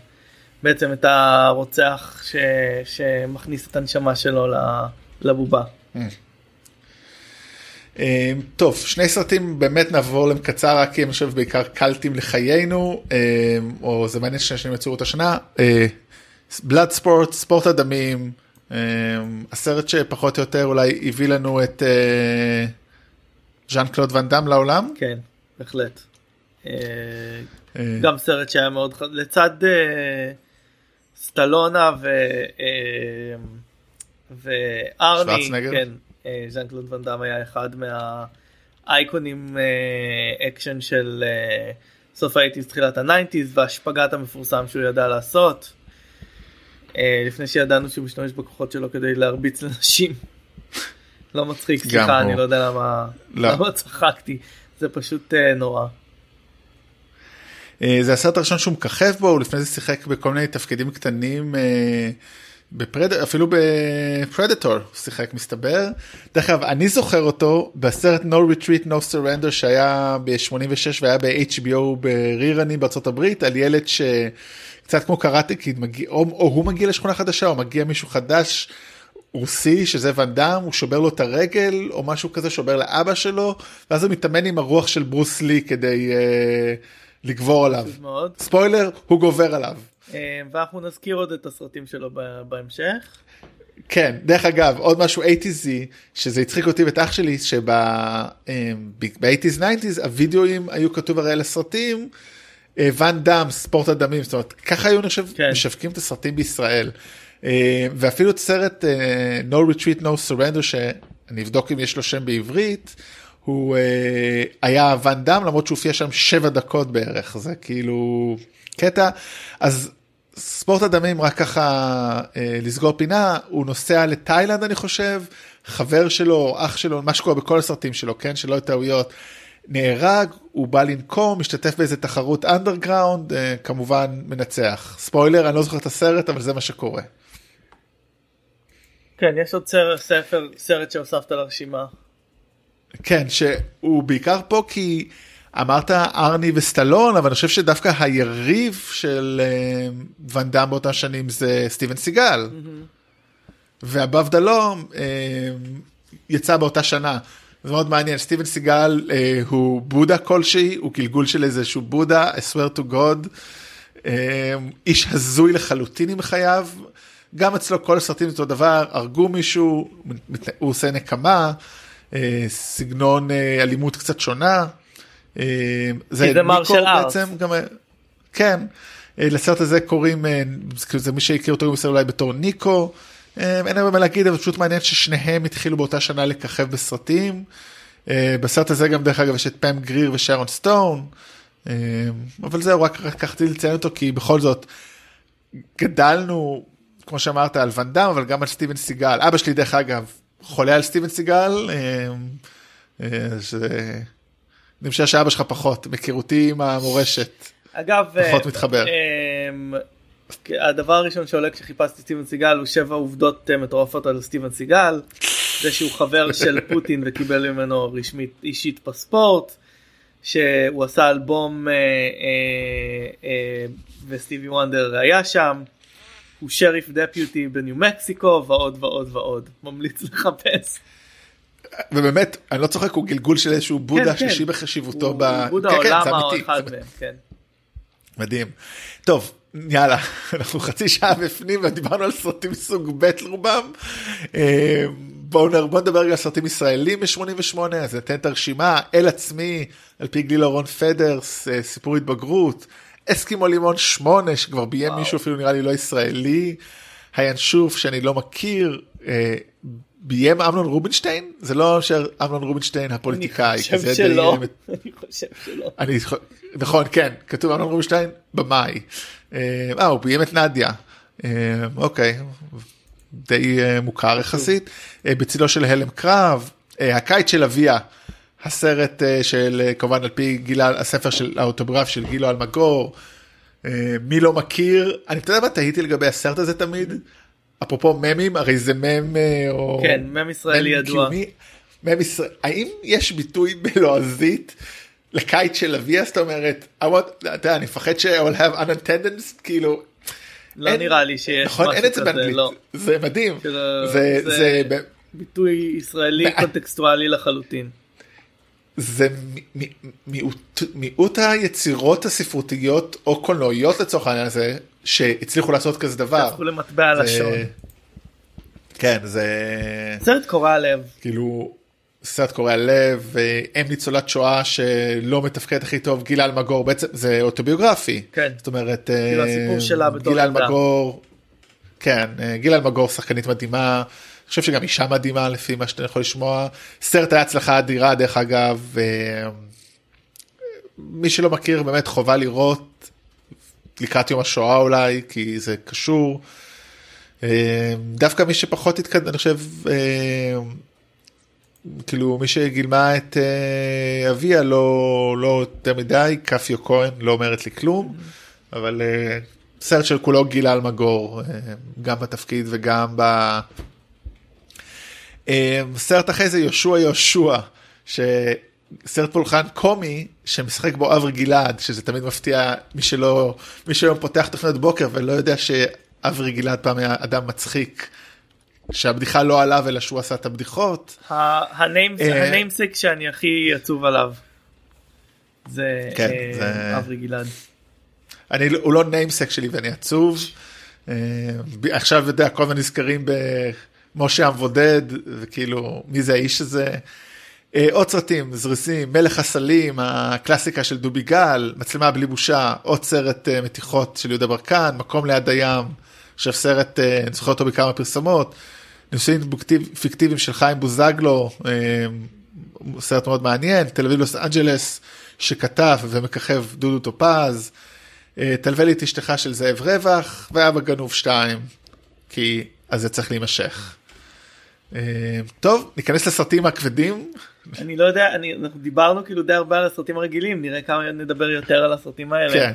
בעצם את הרוצח ש... שמכניס את הנשמה שלו לבובה. אה. אה, טוב, שני סרטים באמת נעבור להם קצר, רק כי הם חושב בעיקר קלטים לחיינו, אה, או זה מעניין שני יצאו אותה שנה. Bloodsport, ספורט הדמים, אמ, הסרט שפחות או יותר אולי הביא לנו את אה, ז'אן קלוד ואן דאם לעולם. כן, בהחלט. אה, אה. גם סרט שהיה מאוד. לצד סטלונה ו... וארני, כן, ז'אן קלוד ואן דאם היה אחד מהאייקונים אקשן של סוף האייטיז תחילת הניינטיז והשפגט המפורסם שהוא ידע לעשות. אה, לפני שידענו שהוא משתמש בכוחות שלו כדי להרביץ לנשים. לא מצחיק, סליחה, אני לא יודע למה, לא. למה צחקתי, זה פשוט נורא. זה הסרט הראשון שהוא מככב בו, הוא לפני זה שיחק בכל מיני תפקידים קטנים, בפרד... אפילו בפרדטור הוא שיחק מסתבר. דרך אגב, אני זוכר אותו בסרט No Retreat No Surrender שהיה ב-86 והיה ב-HBO ב reruns בארצות הברית על ילד ש... קצת כמו קראטה קיד מגיע או, או הוא מגיע לשכונה חדשה או מגיע מישהו חדש רוסי שזה ואן דאם הוא שובר לו את הרגל או משהו כזה שובר לאבא שלו ואז הוא מתאמן עם הרוח של ברוס לי כדי אה, לגבור עליו ספוילר הוא גובר עליו. אה, ואנחנו נזכיר עוד את הסרטים שלו בהמשך. כן דרך אגב עוד משהו 80's שזה הצחיק אותי ואת אח שלי שב-80's 90's הווידאוים היו כתוב הרי על הסרטים. אה, ואן דאם ספורט הדמים זאת אומרת ככה היו נחשב כן. משווקים את הסרטים בישראל אה, ואפילו את סרט אה, No Retreat No Surrender שאני אבדוק אם יש לו שם בעברית הוא היה ואן דאם למרות שהוא הופיע שם שבע דקות בערך זה כאילו קטע אז ספורט הדמים רק ככה לסגור פינה הוא נוסע לתאילנד אני חושב חבר שלו אח שלו מה שקורה בכל הסרטים שלו כן שלא יהיו טעויות. נהרג, הוא בא לנקום, משתתף באיזה תחרות אנדרגראונד, אה, כמובן מנצח. ספוילר, אני לא זוכר את הסרט, אבל זה מה שקורה. כן, יש עוד סרט, ספר, סרט שהוספת לרשימה. כן, שהוא בעיקר פה כי אמרת ארני וסטלון, אבל אני חושב שדווקא היריב של אה, ואן דאם באותה שנים זה סטיבן סיגל. Mm-hmm. ו Above the Law אה, יצא באותה שנה. זה מאוד מעניין, סטיבן סיגל אה, הוא בודה כלשהי, הוא גלגול של איזשהו בודה, I swear to God, אה, איש הזוי לחלוטין עם חייו, גם אצלו כל הסרטים אותו דבר, הרגו מישהו, הוא עושה נקמה, אה, סגנון אה, אלימות קצת שונה. אה, זה, מרשל ארט. גם, אה, כן, אה, לסרט הזה קוראים, זה מי שהכיר אותו אולי בתור ניקו. אין הרבה מה להגיד אבל פשוט מעניין ששניהם התחילו באותה שנה לככב בסרטים. בסרט הזה גם דרך אגב יש את פם גריר ושרון סטון. אבל זהו רק לקחתי לציין אותו כי בכל זאת גדלנו כמו שאמרת על ואן דאם אבל גם על סטיבן סיגל אבא שלי דרך אגב חולה על סטיבן סיגל. אני חושב שאבא שלך פחות מכירותי עם המורשת. אגב פחות מתחבר. הדבר הראשון שעולה כשחיפשתי סטיבן סיגל הוא שבע עובדות אה, מטורפות על סטיבן סיגל. זה שהוא חבר של פוטין וקיבל ממנו רשמית אישית פספורט. שהוא עשה אלבום אה, אה, אה, וסטיבי וונדר היה שם. הוא שריף דפיוטי בניו מקסיקו ועוד ועוד ועוד ממליץ לחפש. ובאמת אני לא צוחק הוא גלגול של איזשהו בודה כן, כן. בחשיבותו. הוא ב... בודה כן, עולם או אחד מהם. כן. מדהים. טוב יאללה אנחנו חצי שעה בפנים ודיברנו על סרטים סוג ב' רובם. אה, בואו בוא נדבר על סרטים ישראלים מ-88 אז ניתן את הרשימה אל עצמי על פי גיל אורון פדרס אה, סיפור התבגרות אסקימו לימון 8 שכבר ביים מישהו אפילו נראה לי לא ישראלי הינשוף שאני לא מכיר אה, ביים אמנון רובינשטיין זה לא שאמנון רובינשטיין הפוליטיקאי. אני חושב שלא. אני חושב שלא. אני נכון כן כתוב אמנון רובינשטיין במאי. אה אה, הוא ביים את נדיה. אה, אוקיי. די אה, מוכר יחסית. בצילו של הלם קרב. הקיץ של אביה. הסרט של כמובן על פי גילה הספר של האוטוגרף של גילו אלמגור. מי לא מכיר אני אתה יודע מה תהיתי לגבי הסרט הזה תמיד. אפרופו ממים הרי זה מם אה, או כן, מם ישראלי ידוע. מם ישראל האם יש ביטוי בלועזית לקיץ של אביה זאת אומרת I want- אתה יודע, אני מפחד ש- I will have unattendance כאילו לא אין- נראה לי שיש נכון אין משהו את זה כזה, באנגלית לא. זה מדהים כאילו, זה זה- זה ביטוי ישראלי. קונטקסטואלי לחלוטין. זה מיעוט, מיעוט היצירות הספרותיות או קולנועיות לצורך העניין הזה שהצליחו לעשות כזה דבר. הפכו למטבע זה- לשון. כן זה סרט קורע לב. כאילו סרט קורע לב אם ניצולת שואה שלא מתפקדת הכי טוב גילה אלמגור בעצם זה אוטוביוגרפי. כן. זאת אומרת כאילו אה, הסיפור שלה בתור גילה. אלמגור. כן אה, גילה אלמגור שחקנית מדהימה. אני חושב שגם אישה מדהימה לפי מה שאתה יכול לשמוע. סרט היה הצלחה אדירה דרך אגב. אה, מי שלא מכיר באמת חובה לראות לקראת יום השואה אולי כי זה קשור. אה, דווקא מי שפחות התקדם אני חושב אה, כאילו מי שגילמה את אביה לא לא יותר מדי כפיו כהן לא אומרת לי כלום אבל סרט של כולו גילה אלמגור גם בתפקיד וגם סרט אחרי זה יהושע יהושע שסרט פולחן קומי שמשחק בו אברי גלעד שזה תמיד מפתיע מי שלא מי שהיום פותח תוכניות בוקר ולא יודע שאברי גלעד פעם היה אדם מצחיק. שהבדיחה לא עליו אלא שהוא עשה את הבדיחות. ה- ה names- אה, ה namesake שאני הכי עצוב עליו. זה כן, אה, זה- אברי גלעד. אני לא- הוא לא namesake שלי ואני עצוב. אה, עכשיו יודע כל הזמן נזכרים במשה המבודד וכאילו מי זה האיש הזה. אה, עוד סרטים זריזים מלך הסלים הקלאסיקה של דובי גל מצלמה בלי בושה עוד סרט אה, מתיחות של יהודה ברקן מקום ליד הים. עכשיו סרט אה, אני זוכר אותו בכמה פרסומות. פיקטיב- פיקטיביים של חיים בוזגלו סרט מאוד מעניין תל אביב לוס אנג'לס שכתב ומככב דודו טופז. תלווה לי את אשתך של זאב רווח ואבא גנוב 2 כי אז זה צריך להימשך. אה, טוב ניכנס לסרטים הכבדים אני לא יודע, אני- אנחנו דיברנו כאילו די הרבה על הסרטים הרגילים, נראה כמה נדבר יותר על הסרטים האלה. כן.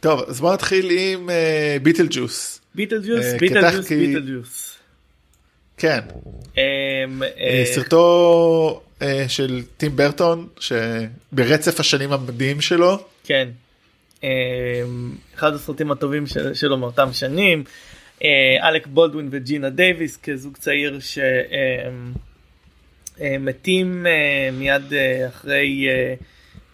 טוב אז בוא נתחיל עם ביטל ג'וס ביטל ג'וס, ביטל ג'וס, ביטל ג'וס. כן אמ, אה, אה, סרטו של טים ברטון שברצף השנים המדהים שלו כן. אמ, אחד הסרטים הטובים של- שלו מאותם שנים. אה, אלק בולדווין וג'ינה דייוויס כזוג צעיר שמתים מיד אה, אחרי אה,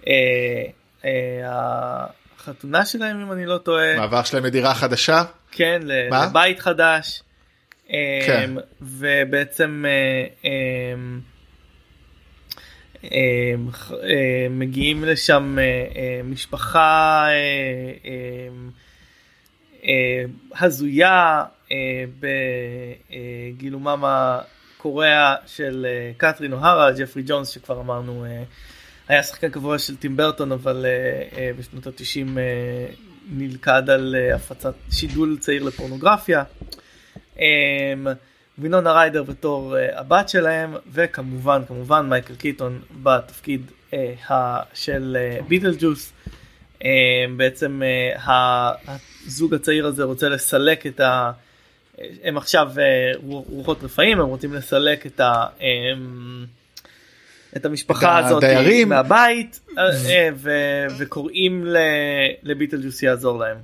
אה, אה, החתונה שלהם אם אני לא טועה. מעבר שלהם לדירה חדשה כן, מה? לבית חדש. כן. ובעצם מגיעים לשם משפחה הזויה אה, בגילומם הקורע של אה, קתרין אוהרה, ג'פרי ג'ונס שכבר אמרנו אה, היה שחקן קבוע של טים ברטון אבל אה, אה, בשנות התשעים אה, נלכד על אה, הפצת שידול צעיר לפורנוגרפיה. וינונה ריידר בתור אה, הבת שלהם וכמובן כמובן מייקל קיטון בתפקיד אה, של אה, ביטל ג'וס. אמ, בעצם אה, הזוג הצעיר הזה רוצה לסלק את ה... הם עכשיו אה, רוח- רוחות רפאים הם רוצים לסלק את ה... אמ, את המשפחה את הזאת הדיירים. מהבית אה, ו- וקוראים ל- לביטל ג'וס יעזור להם.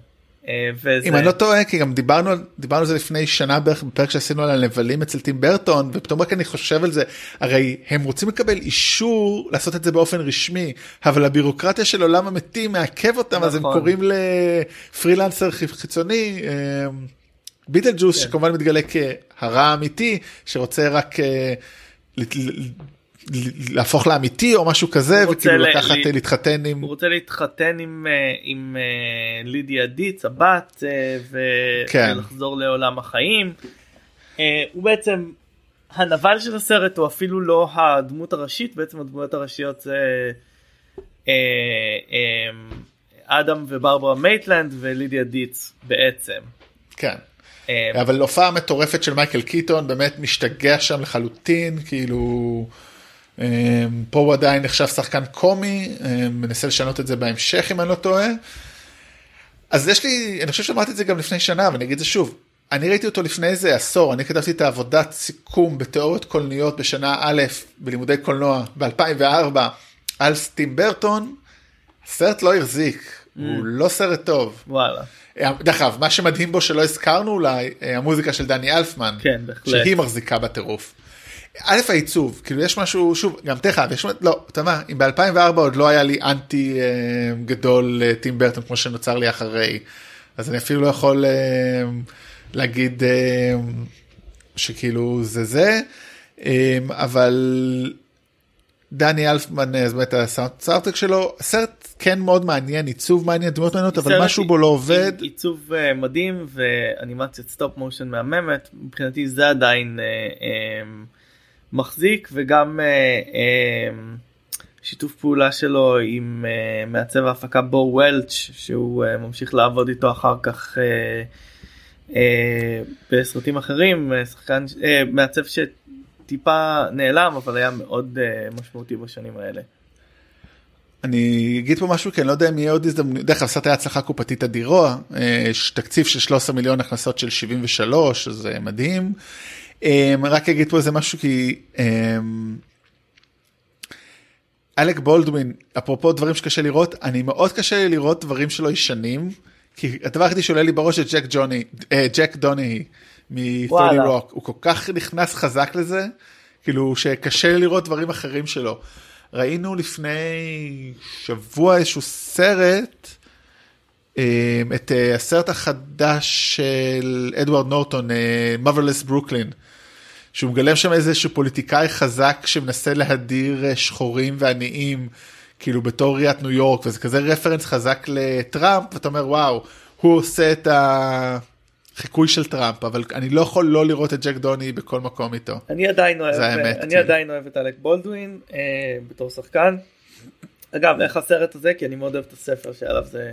אה, וזה... אם אני לא טועה כי גם דיברנו דיברנו על זה לפני שנה בערך בפרק שעשינו על הנבלים אצל טים ברטון ופתאום רק אני חושב על זה הרי הם רוצים לקבל אישור לעשות את זה באופן רשמי אבל הבירוקרטיה של עולם המתים מעכב אותם אז הם נכון. קוראים לפרילנסר חיצ- חיצוני אה, ביטל ג'וס כן. שכמובן מתגלה כהרע האמיתי שרוצה רק אה, להפוך לאמיתי או משהו כזה וכאילו לקחת ל- אה, להתחתן עם הוא רוצה להתחתן עם, אה, עם אה, לידיה דיץ הבת אה, ו- כן. ולחזור לעולם החיים. אה, הוא בעצם הנבל של הסרט הוא אפילו לא הדמות הראשית בעצם הדמויות הראשיות זה אה, אה, אדם וברברה מייטלנד ולידיה דיץ בעצם. כן. אה, אבל הופעה מטורפת של מייקל קיטון באמת משתגע שם לחלוטין כאילו אה, פה הוא עדיין נחשב שחקן קומי אה, מנסה לשנות את זה בהמשך אם אני לא טועה. אז יש לי אני חושב שאמרתי את זה גם לפני שנה ואני אגיד את זה שוב אני ראיתי אותו לפני איזה עשור אני כתבתי את העבודת סיכום בתיאוריות קולניות בשנה א' בלימודי קולנוע ב2004 על סטים ברטון. הסרט לא החזיק הוא לא סרט טוב. וואלה. דרך אגב, מה שמדהים בו שלא הזכרנו אולי, אה, המוזיקה של דני אלפמן, כן, בהחלט. שהיא מחזיקה בטירוף. א' העיצוב, כאילו יש משהו, שוב, גם תכף, יש, לא, אתה מה, אם ב-2004 עוד לא היה לי אנטי אה, גדול אה, טים ברטון כמו שנוצר לי אחרי, אז אני אפילו לא יכול אה, להגיד אה, שכאילו זה זה, אה, אבל דני אלפמן, אז באמת הסאונדטרק שלו, הסרט כן מאוד מעניין, עיצוב מעניין, דמות מעניינות, אבל משהו בו לא עובד. עיצוב אה, מדהים ואנימציית סטופ מושן מהממת מבחינתי זה עדיין אה, אה, מחזיק וגם אה, אה, שיתוף פעולה שלו עם אה, מעצב ההפקה בו וולץ' שהוא ממשיך לעבוד איתו אחר כך בסרטים אחרים שחקן מעצב שטיפה נעלם אבל היה מאוד משמעותי בשנים האלה. אני אגיד פה משהו כי אני לא יודע אם יהיה עוד הזדמנות, דרך אגב סרט היה הצלחה קופתית אדירה, תקציב של 13 מיליון הכנסות של 73, זה מדהים. אה, רק אגיד פה איזה משהו כי אה, אלק בולדווין, אפרופו דברים שקשה לראות, אני מאוד קשה לי לראות דברים שלו ישנים, כי הדבר היחידי שעולה לי בראש זה ג'ק ג'וני, אה, ג'ק דונגי מ-30 וואלה. רוק, הוא כל כך נכנס חזק לזה, כאילו שקשה לי לראות דברים אחרים שלו. ראינו לפני שבוע איזשהו סרט, את אה, הסרט החדש של אדוארד נורטון, Motherless Brooklyn, שהוא מגלם שם איזשהו פוליטיקאי חזק שמנסה להדיר אה, שחורים ועניים, כאילו בתור עיריית ניו יורק, וזה כזה רפרנס חזק לטראמפ, ואתה אומר וואו, הוא עושה את החיקוי של טראמפ, אבל אני לא יכול לא לראות את ג'ק דוני בכל מקום איתו. אני עדיין אוהב, האמת, אני כאילו. עדיין אוהב את אלק בולדווין אה, בתור שחקן. אגב איך הסרט הזה כי אני מאוד אוהב את הספר שעליו זה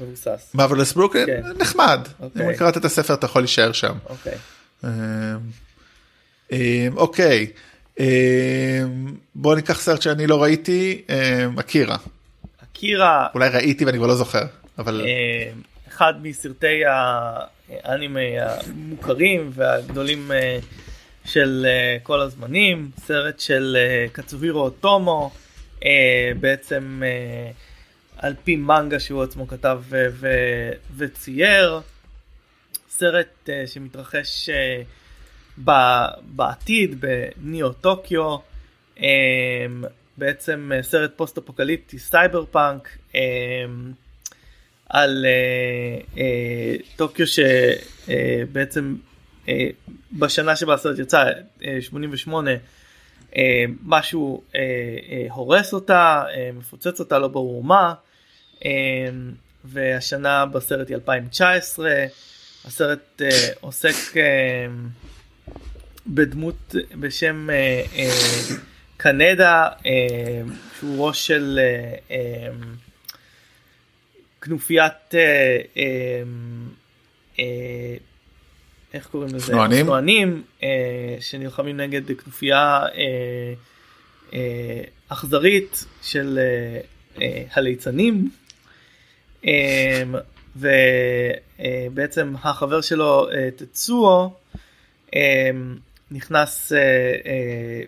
מבוסס. מרווילס ברוקלין, כן. נחמד, אוקיי. אם קראת את הספר אתה יכול להישאר שם. אוקיי. אמ, אמ, אוקיי, אמ, בוא ניקח סרט שאני לא ראיתי, אמ, אקירה. אקירה אולי ראיתי ואני כבר לא זוכר, אבל אחד מסרטי האנימה המוכרים והגדולים אה, של אה, כל הזמנים סרט של אה, קצובירו אוטומו בעצם אה, על פי מנגה שהוא עצמו כתב ו- ו- וצייר סרט אה, שמתרחש אה, ב- בעתיד בניאו טוקיו אה, בעצם אה, סרט פוסט אפוקליפטי סייבר פאנק אה, על אה, אה, טוקיו שבעצם אה, בשנה שבה הסרט יצא אה, 88 אה, משהו הורס אותה מפוצץ אותה לא ברור מה והשנה בסרט היא 2019 הסרט אה, עוסק אה, בדמות בשם אה, אה, קנדה שהוא ראש של אה, כנופיית איך קוראים לזה? אופנוענים אה, שנלחמים נגד כנופיה אכזרית של הליצנים. אה, ובעצם החבר שלו אה, תצואו אה, נכנס אה, אה,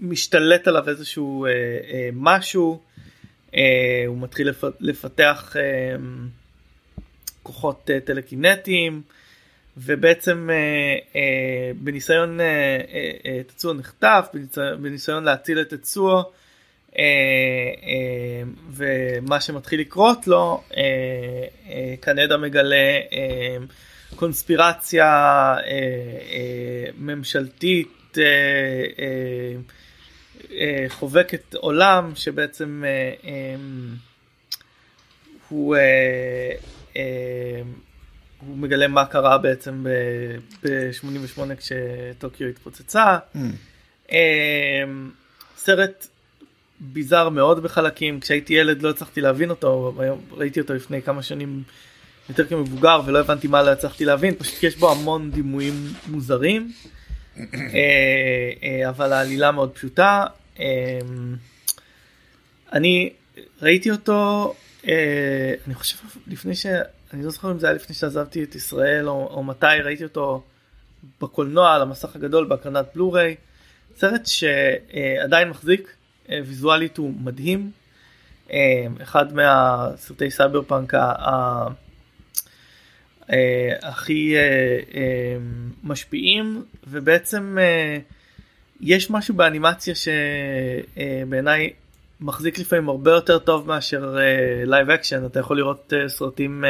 משתלט עליו איזשהו אה, אה, משהו אה, הוא מתחיל לפ- לפתח אה, כוחות אה, טלקינטיים ובעצם אה, אה, בניסיון אה, אה, אה, תצואו נחטף בניסיון, להציל את תצואו אה, אה, ומה שמתחיל לקרות לו אה, אה, קנדה מגלה אה, קונספירציה אה, אה, ממשלתית אה, אה, אה, חובקת עולם שבעצם אה, אה, הוא, אה, אה, הוא מגלה מה קרה בעצם ב-88 כשטוקיו התפוצצה. Mm. אה, סרט ביזאר מאוד בחלקים כשהייתי ילד לא הצלחתי להבין אותו ראיתי אותו לפני כמה שנים יותר כמבוגר ולא הבנתי מה לא הצלחתי להבין פשוט יש בו המון דימויים מוזרים. אה, אה, אבל העלילה מאוד פשוטה. אה, אני ראיתי אותו אני חושב לפני ש... אני לא זוכר אם זה היה לפני שעזבתי את ישראל או, או מתי ראיתי אותו בקולנוע על המסך הגדול בהקרנת בלו-ריי סרט שעדיין מחזיק ויזואלית הוא מדהים. אה, אחד מהסרטי סייבר פאנק אה, הכי משפיעים ובעצם יש משהו באנימציה שבעיניי מחזיק לפעמים הרבה יותר טוב מאשר לייב אקשן אתה יכול לראות סרטים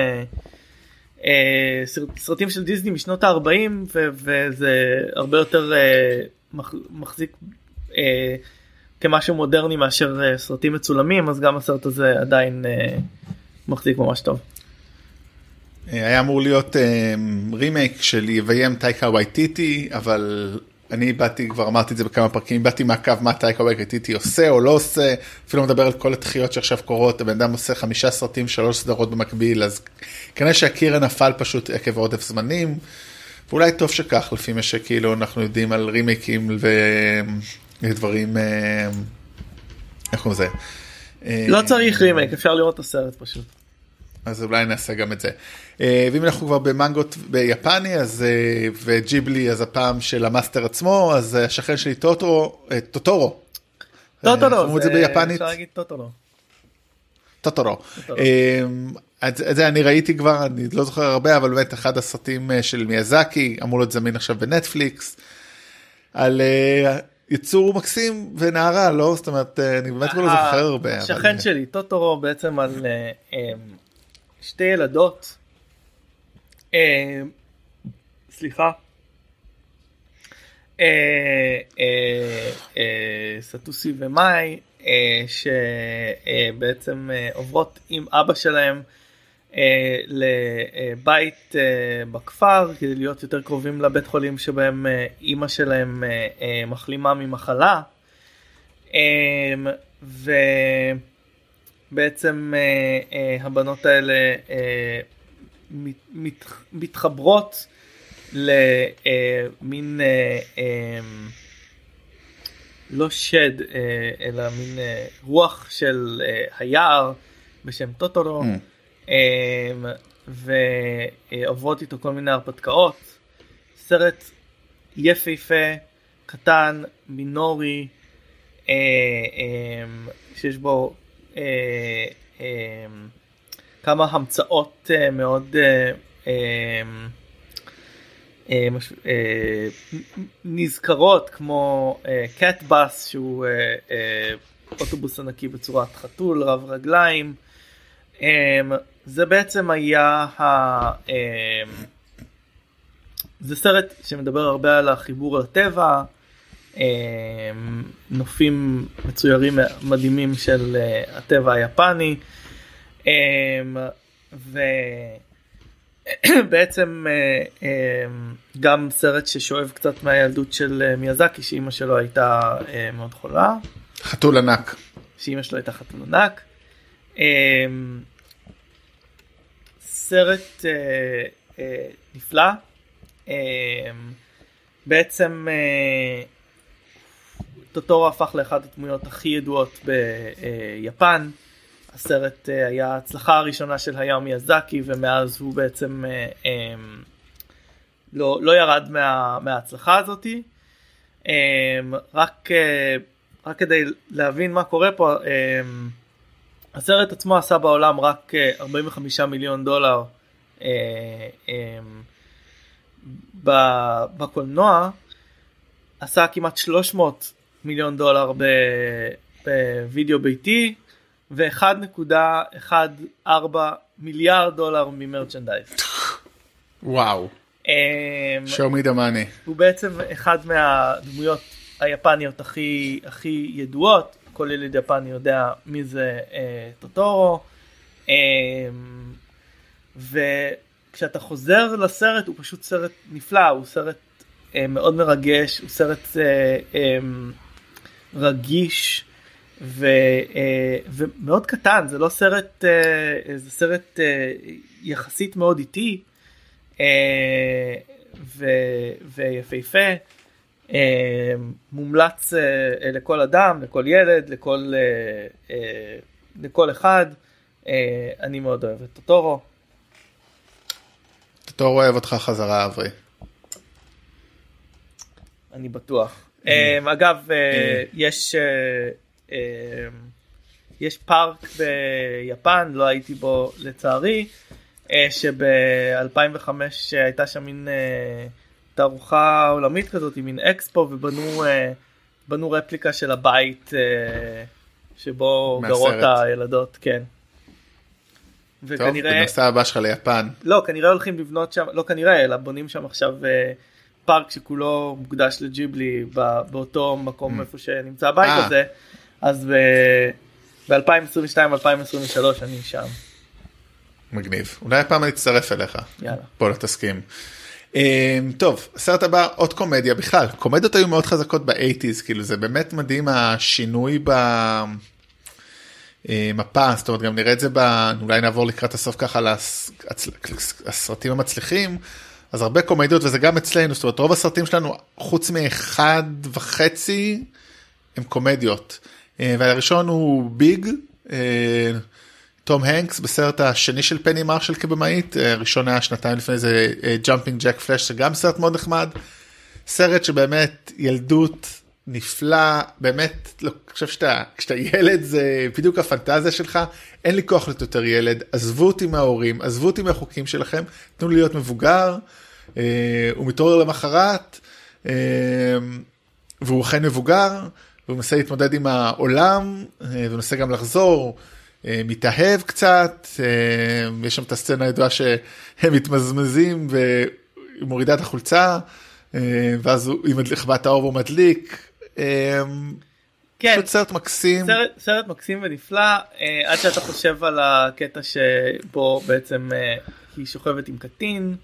סרטים של דיסני משנות ה-40 וזה הרבה יותר מחזיק כמשהו מודרני מאשר סרטים מצולמים אז גם הסרט הזה עדיין מחזיק ממש טוב. היה אמור להיות רימייק של יביים טייקה וייטיטי אבל אני באתי כבר אמרתי את זה בכמה פרקים באתי מעקב מה טייקה וייטיטי עושה או לא עושה אפילו מדבר על כל התחיות שעכשיו קורות הבן אדם עושה חמישה סרטים שלוש סדרות במקביל אז כנראה שהקירה נפל פשוט עקב עודף זמנים. ואולי טוב שכך לפי מה שכאילו אנחנו יודעים על רימייקים ודברים איך קוראים לזה. לא צריך רימייק אפשר לראות את הסרט פשוט. אז אולי נעשה גם את זה. ואם אנחנו כבר במנגות ביפני אז וג'יבלי אז הפעם של המאסטר עצמו אז השכן שלי טוטורו טוטורו. טוטורו זה ביפנית. אפשר להגיד טוטורו. טוטורו. את זה אני ראיתי כבר אני לא זוכר הרבה אבל באמת אחד הסרטים של מיאזקי אמור להיות זמין עכשיו בנטפליקס. על יצור מקסים ונערה לא זאת אומרת אני באמת לא זוכר הרבה. השכן שלי טוטורו בעצם על שתי ילדות. סליחה. סטוסי ומאי שבעצם עוברות עם אבא שלהם לבית בכפר כדי להיות יותר קרובים לבית חולים שבהם אימא שלהם מחלימה ממחלה. ובעצם הבנות האלה מתחברות למין לא שד אלא מין רוח של היער בשם טוטורו mm. ועוברות איתו כל מיני הרפתקאות. סרט יפהפה, קטן, מינורי, שיש בו כמה המצאות מאוד נזכרות כמו קאט בס שהוא אוטובוס ענקי בצורת חתול רב רגליים. זה בעצם היה זה סרט שמדבר הרבה על החיבור לטבע נופים מצוירים מדהימים של הטבע היפני. ובעצם גם סרט ששואב קצת מהילדות של מיאזקי שאימא שלו הייתה מאוד חולה. חתול ענק. שאימא שלו הייתה חתול ענק. סרט נפלא. בעצם טוטורו הפך לאחת הדמויות הכי ידועות ביפן. הסרט היה ההצלחה הראשונה של היאו מיאזקי ומאז הוא בעצם לא, לא ירד מה, מההצלחה הזאתי. רק, רק כדי להבין מה קורה פה, הסרט עצמו עשה בעולם רק 45 מיליון דולר בקולנוע, עשה כמעט 300 מיליון דולר בווידאו ביתי ו-1.14 מיליארד דולר ממרצ'נדייז. וואו. show me the money. הוא בעצם אחד מהדמויות היפניות הכי הכי ידועות כל ילד יפני יודע מי זה אה, טוטורו אה, כשאתה חוזר לסרט הוא פשוט סרט נפלא, הוא סרט אה, מאוד מרגש, הוא סרט אה, אה, רגיש ו, אה, ומאוד קטן, זה לא סרט, אה, זה סרט אה, יחסית מאוד איטי אה, ויפהפה. אה, מומלץ אה, לכל אדם, לכל ילד, לכל, אה, אה, לכל אחד. אני מאוד אוהב את טוטורו. טוטורו אוהב אותך חזרה אברי. אני בטוח. אה, אגב, אה, יש אה, יש פארק ביפן, לא הייתי בו לצערי, אה, שב-2005 הייתה שם מין אה, תערוכה עולמית כזאת, מין אקספו, ובנו אה, בנו רפליקה של הבית אה, שבו מהסרט. גרות הילדות, כן. טוב, וכנראה, בנושא הבא שלך ליפן. לא, כנראה הולכים לבנות שם, לא כנראה, אלא בונים שם עכשיו אה, פארק שכולו מוקדש לג'יבלי באותו מקום איפה שנמצא הבית. הזה, אז ב-2022-2023 אני שם, מגניב. אולי הפעם אני אצטרף אליך. יאללה. בוא לא תסכים. Um, טוב, הסרט הבא עוד קומדיה בכלל, קומדיות היו מאוד חזקות באייטיז, כאילו זה באמת מדהים השינוי במפה, זאת אומרת גם נראה את זה, ב... אולי נעבור לקראת הסוף ככה לסרטים המצליחים, אז הרבה קומדיות וזה גם אצלנו, זאת אומרת רוב הסרטים שלנו חוץ מאחד וחצי הם קומדיות, אה, והראשון הוא Big. תום הנקס בסרט השני של פני מרשל כבמאית, אה, הראשון היה שנתיים לפני זה Jumpin' Jack Flash, זה גם סרט מאוד נחמד. סרט שבאמת ילדות נפלא, באמת, לא, אני חושב שאתה, כשאתה ילד זה בדיוק הפנטזיה שלך, אין לי כוח להיות יותר ילד, עזבו אותי מההורים, עזבו אותי מהחוקים שלכם, תנו לי להיות מבוגר, אה, הוא מתעורר למחרת, אה, והוא אכן מבוגר, והוא מנסה להתמודד עם העולם, ומנסה גם לחזור. אה, מתאהב קצת, אה, יש שם את הסצנה הידועה שהם מתמזמזים והיא מורידה את החולצה, אה, ואז הוא- היא מדליק בת האור והוא מדליק. כן, פשוט סרט מקסים. סרט, סרט מקסים ונפלא, עד שאתה חושב על הקטע שבו בעצם היא שוכבת עם קטין.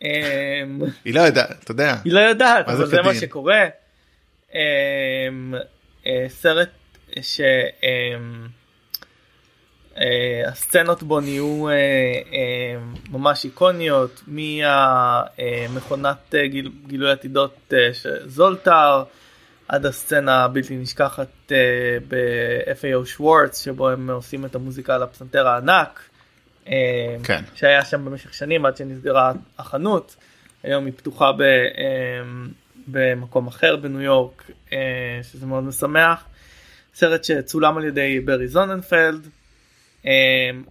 היא לא יודעת, אתה יודע. היא לא יודעת, אבל זה מה? שקורה. סרט ש... הסצנות בו נהיו אה, אה, ממש איקוניות, מהמכונת אה, גיל, גילוי עתידות אה, של זולטר, עד הסצנה הבלתי נשכחת אה, ב-FAO שוורץ, שבו הם עושים את המוזיקה על הפסנתר הענק, אה, כן. שהיה שם במשך שנים עד שנסגרה החנות. היום היא פתוחה ב, אה, במקום אחר בניו יורק, אה, שזה מאוד משמח. סרט שצולם על ידי בארי זוננפלד, אה,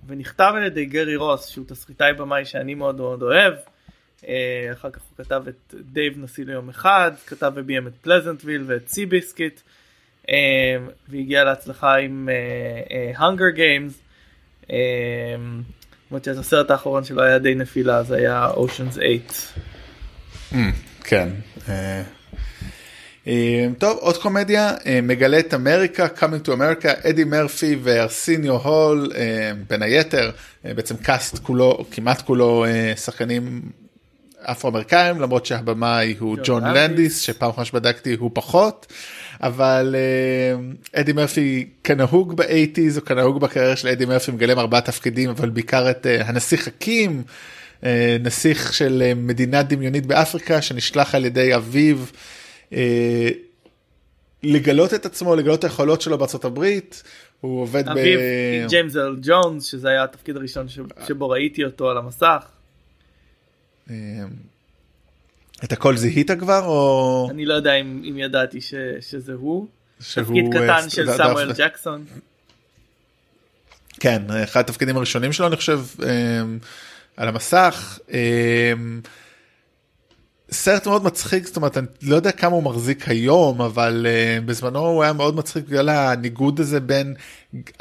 ונכתב על ידי גרי רוס, שהוא תסריטאי במאי שאני מאוד מאוד אוהב. אה, אחר כך הוא כתב את דייב נשיא ליום אחד, כתב וביים את פלזנטוויל ואת סי ביסקיט, אה, והגיע להצלחה עם האנגר גיימס. למרות שזה הסרט האחרון שלו היה די נפילה, זה היה אושנס 8. אמ, כן. אה, טוב, עוד קומדיה, אה, מגלה את אמריקה, Coming to America, אדי מרפי וארסיניו הול, אה, בין היתר, בעצם קאסט כולו, כמעט כולו שחקנים אפרו-אמריקאים, למרות שהבמאי הוא ג'ון לנדיס. שפעם אחרונה שבדקתי הוא פחות, אבל אדי מרפי כנהוג באייטיז, או כנהוג בקריירה של אדי מרפי, מגלם ארבעה תפקידים, אבל בעיקר את אה, הנסיך חכים, אה, נסיך של אה, מדינה דמיונית באפריקה, שנשלח על ידי אביו לגלות את עצמו, לגלות את היכולות שלו בארצות הברית. הוא עובד אביו ב... ג'יימס אל ג'ונס, שזה היה התפקיד הראשון ש- שבו ראיתי אותו על המסך. אה, את הכל זיהית כבר או אני לא יודע אם אם ידעתי ש- שזה הוא. שהוא תפקיד אה, קטן של סמואל ג'קסון. כן, אחד התפקידים הראשונים שלו אני חושב אה, על המסך. סרט מאוד מצחיק, זאת אומרת, אני לא יודע כמה הוא מחזיק היום, אבל uh, בזמנו הוא היה מאוד מצחיק בגלל הניגוד הזה בין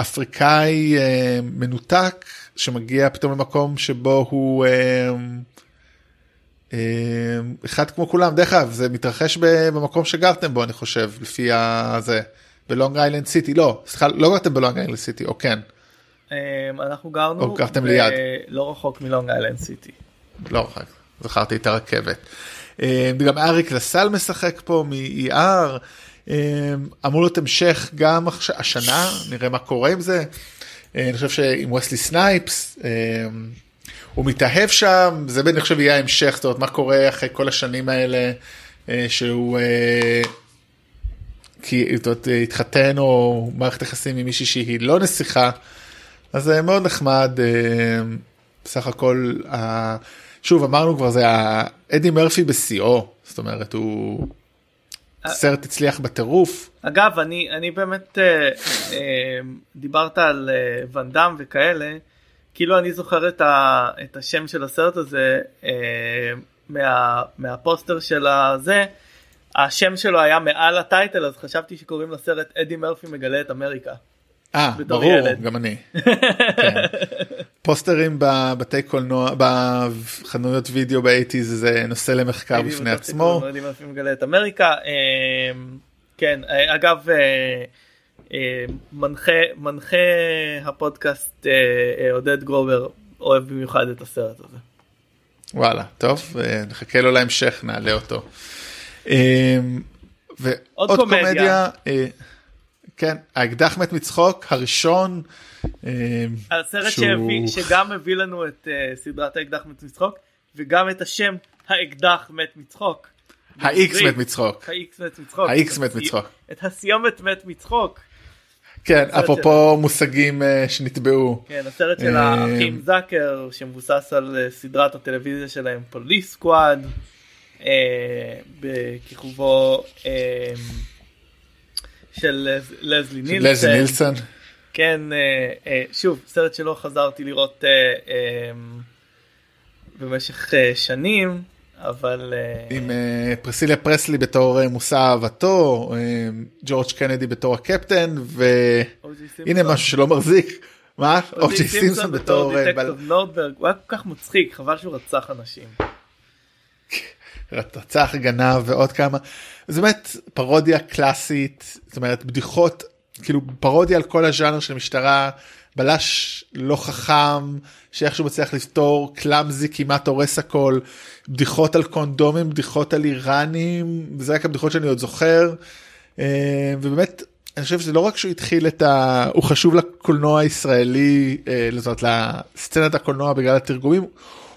אפריקאי uh, מנותק, שמגיע פתאום למקום שבו הוא uh, uh, אחד כמו כולם. דרך אגב, זה מתרחש ב- במקום שגרתם בו, אני חושב, לפי הזה, בלונג איילנד סיטי, לא, סליחה, לא גרתם בלונג איילנד סיטי, או כן. אמ, אנחנו גרנו או גרתם ליד. לא רחוק מלונג איילנד סיטי. לא רחוק, זכרתי את הרכבת. אה, גם אריק לסל משחק פה מ-ER, אה, אמור להיות המשך גם השנה, נראה מה קורה עם זה. אה, אני חושב שעם וסלי סנייפס, אה, הוא מתאהב שם, זה אני חושב יהיה ההמשך, זאת אומרת מה קורה אחרי כל השנים האלה אה, שהוא אה, כי, זאת אומרת, התחתן או מערכת יחסים עם מישהי שהיא לא נסיכה, אז זה מאוד נחמד, אה, בסך הכל, שוב אמרנו כבר זה אדי מרפי בשיאו, זאת אומרת הוא סרט הצליח בטירוף, אגב אני אני באמת אה, אה, דיברת על אה, ואן דאם וכאלה כאילו אני זוכר את, ה, את השם של הסרט הזה אה, מה, מהפוסטר של הזה השם שלו היה מעל הטייטל אז חשבתי שקוראים לסרט אדי מרפי מגלה את אמריקה. אה ברור, ילד. גם אני, כן. פוסטרים בבתי קולנוע, בחנויות וידאו באייטיז זה נושא למחקר בפני עצמו. אה, כן אה, אגב אה, אה, מנחה הפודקאסט עודד גרובר אוהב במיוחד את הסרט הזה. וואלה, טוב, נחכה לו להמשך, נעלה אותו. אה, ועוד עוד קומדיה. אה, כן, האקדח מת מצחוק, הראשון, אה, הסרט שהוא- שהביא, שגם הביא לנו את uh, סדרת האקדח מת מצחוק וגם את השם האקדח מת מצחוק. בעברית. מת מצחוק. ה-X מת מצחוק. את מת הסי- מצחוק. את הסיומת מת מצחוק. כן, אפרופו מושגים אה, שנטבעו. כן, הסרט של אה, האחים זאקר שמבוסס על אה, סדרת הטלוויזיה שלהם פוליס סקוואד. בכיכובו אה, של לז- לזלי נילסון. לזי נילסון. כן, אה, אה, שוב, סרט שלא חזרתי לראות אה, אה, במשך שנים, אבל... עם פרסיליה פרסלי בתור מושא אהבתו, אה, ג'ורג' קנדי בתור הקפטן, והנה. משהו שלא מחזיק. מה? אוג'י סימפסון בתור דטקטיב נורדברג, הוא היה כל כך מצחיק, חבל שהוא רצח אנשים. רצח גנב ועוד כמה. זה באמת פרודיה קלאסית, זאת אומרת בדיחות, כאילו פרודיה על כל הז'אנר של משטרה, בלש לא חכם, שאיכשהו מצליח לפתור, קלאמזי כמעט הורס הכל, בדיחות על קונדומים, בדיחות על איראנים, זה רק הבדיחות שאני עוד זוכר. אה, ובאמת, אני חושב שזה לא רק שהוא התחיל את ה... הוא חשוב לקולנוע הישראלי, אה, זאת אומרת לסצנת הקולנוע בגלל התרגומים,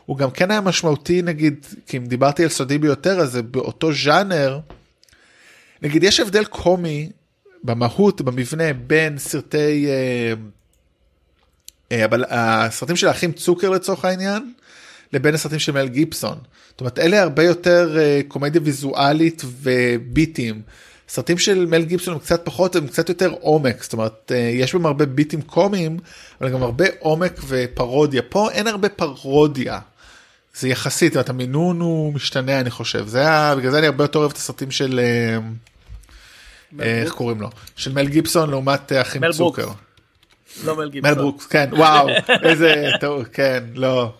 הוא גם כן היה משמעותי נגיד, כי אם דיברתי על סודי ביותר, אז זה באותו ז'אנר, נגיד יש הבדל קומי במהות, במבנה, בין סרטי, אה, אה, אבל הסרטים של האחים צוקר לצורך העניין, לבין הסרטים של מל גיבסון. זאת אומרת, אלה הרבה יותר אה, קומדיה ויזואלית וביטים. סרטים של מל גיבסון הם קצת פחות, הם קצת יותר עומק, זאת אומרת, אה, יש בהם הרבה ביטים קומיים, אבל גם הרבה עומק ופרודיה. פה אין הרבה פרודיה. זה יחסית, אומרת, המינון הוא משתנה אני חושב, זה היה, בגלל זה אני הרבה יותר אוהב את הסרטים של, אה, אה, איך? קוראים לו, של מל גיבסון לעומת אה, אחים צוקר. לא מל גיבסון. מל ברוקס, כן, וואו, איזה טעות, כן, לא,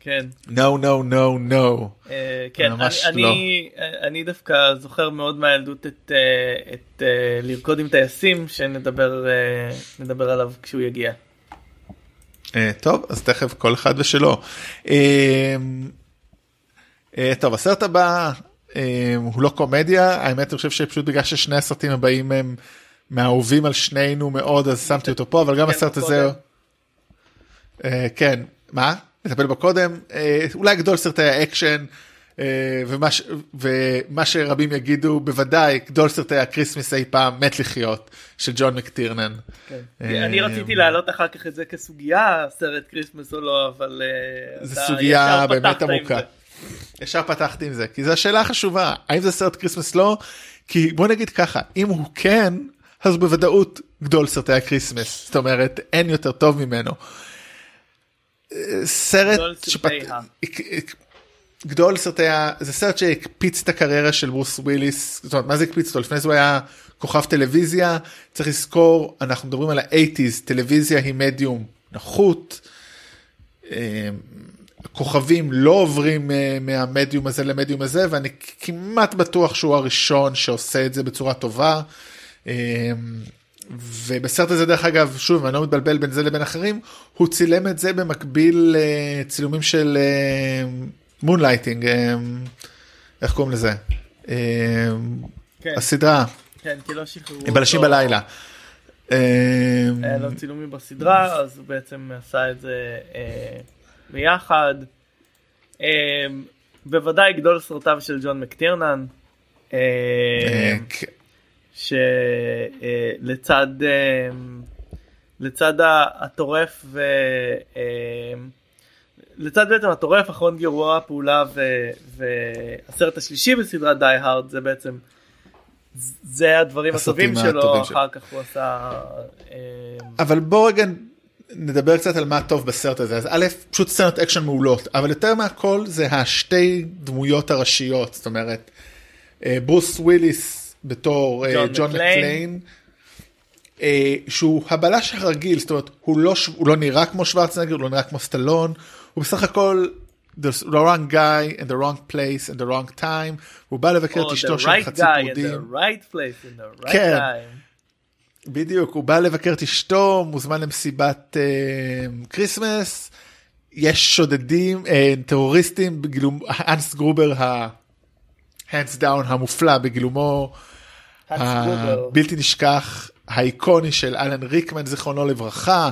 כן. no, no, no, no. כן, ממש אני, לא. אני, אני דווקא זוכר מאוד מהילדות את, את לרקוד עם זאבים שנדבר נדבר עליו כשהוא יגיע. אה, טוב אז תכף, כל אחד ושלו. אה, אה, טוב הסרט הבא הוא לא קומדיה האמת אני חושב שפשוט בגלל ששני הסרטים הבאים הם מהאהובים על שנינו מאוד אז שמתי אותו פה אבל גם הסרט הזה כן מה נטפל בקודם אה, אולי גדול סרטי האקשן. אה, ומה, ש- ומה שרבים יגידו בוודאי גדול סרטי הקריסמס אי פעם מת לחיות של ג'ון מקטירנן. כן. אה, אני רציתי להעלות אחר כך את זה כסוגיה סרט כריסמס או לא אבל אה, זו אתה סוגיה ישר באמת עמוקה. זה. ישר פתחתי עם זה כי זו השאלה החשובה האם זה סרט כריסמס לא כי בוא נגיד ככה אם הוא כן אז בוודאות גדול סרטי הקריסמס זאת אומרת אין יותר טוב ממנו. סרט גדול סרטי שפת... ה- גדול סרטי ה... זה סרט שהקפיץ את הקריירה של ברוס וויליס זאת אומרת מה זה הקפיץ אותו לפני זה הוא היה כוכב טלוויזיה צריך לזכור אנחנו מדברים על האייטיז טלוויזיה היא מדיום נחות. אה, כוכבים לא עוברים אה, מהמדיום הזה למדיום הזה ואני כמעט בטוח שהוא הראשון שעושה את זה בצורה טובה. אה, ובסרט הזה דרך אגב, שוב, אני לא מתבלבל בין זה לבין אחרים, הוא צילם את זה במקביל לצילומים של מונלייטינג, איך קוראים לזה? כן. הסדרה, כן, כי לא שחררו אותו. בלילה. היה לו צילומים בסדרה, אז הוא בעצם עשה את זה אה, ביחד. אה, בוודאי גדול סרטיו של ג'ון מקטירנן, אה, אה, כן. שלצד לצד ה- הטורף. אה, לצד בעצם הטורף אחרון גיבורי הפעולה ו- והסרט השלישי בסדרת די הארד זה בעצם זה הדברים הטובים שלו הטובים. אחר כך הוא עשה אה, אבל בוא רגע נדבר קצת על מה טוב בסרט הזה אז א' פשוט סצנות אקשן מעולות אבל יותר מהכל זה השתי דמויות הראשיות זאת אומרת אה, ברוס וויליס בתור אה, ג'ון מקליין. אה, שהוא הבלש הרגיל זאת אומרת הוא לא הוא לא נראה כמו שוורצנגר הוא לא נראה כמו סטלון הוא בסך הכל the wrong guy in the wrong place in the wrong time הוא בא לבקר את או אשתו של חצי פרודים. the right place in the right כן. time. בדיוק, הוא בא לבקר את אשתו, מוזמן למסיבת אה, כריסמס, יש שודדים, אה, טרוריסטים, בגילום, אנס גרובר ה-hands down המופלא בגילומו. הבלתי נשכח, האיקוני של אלן ריקמן זיכרונו לברכה, אה,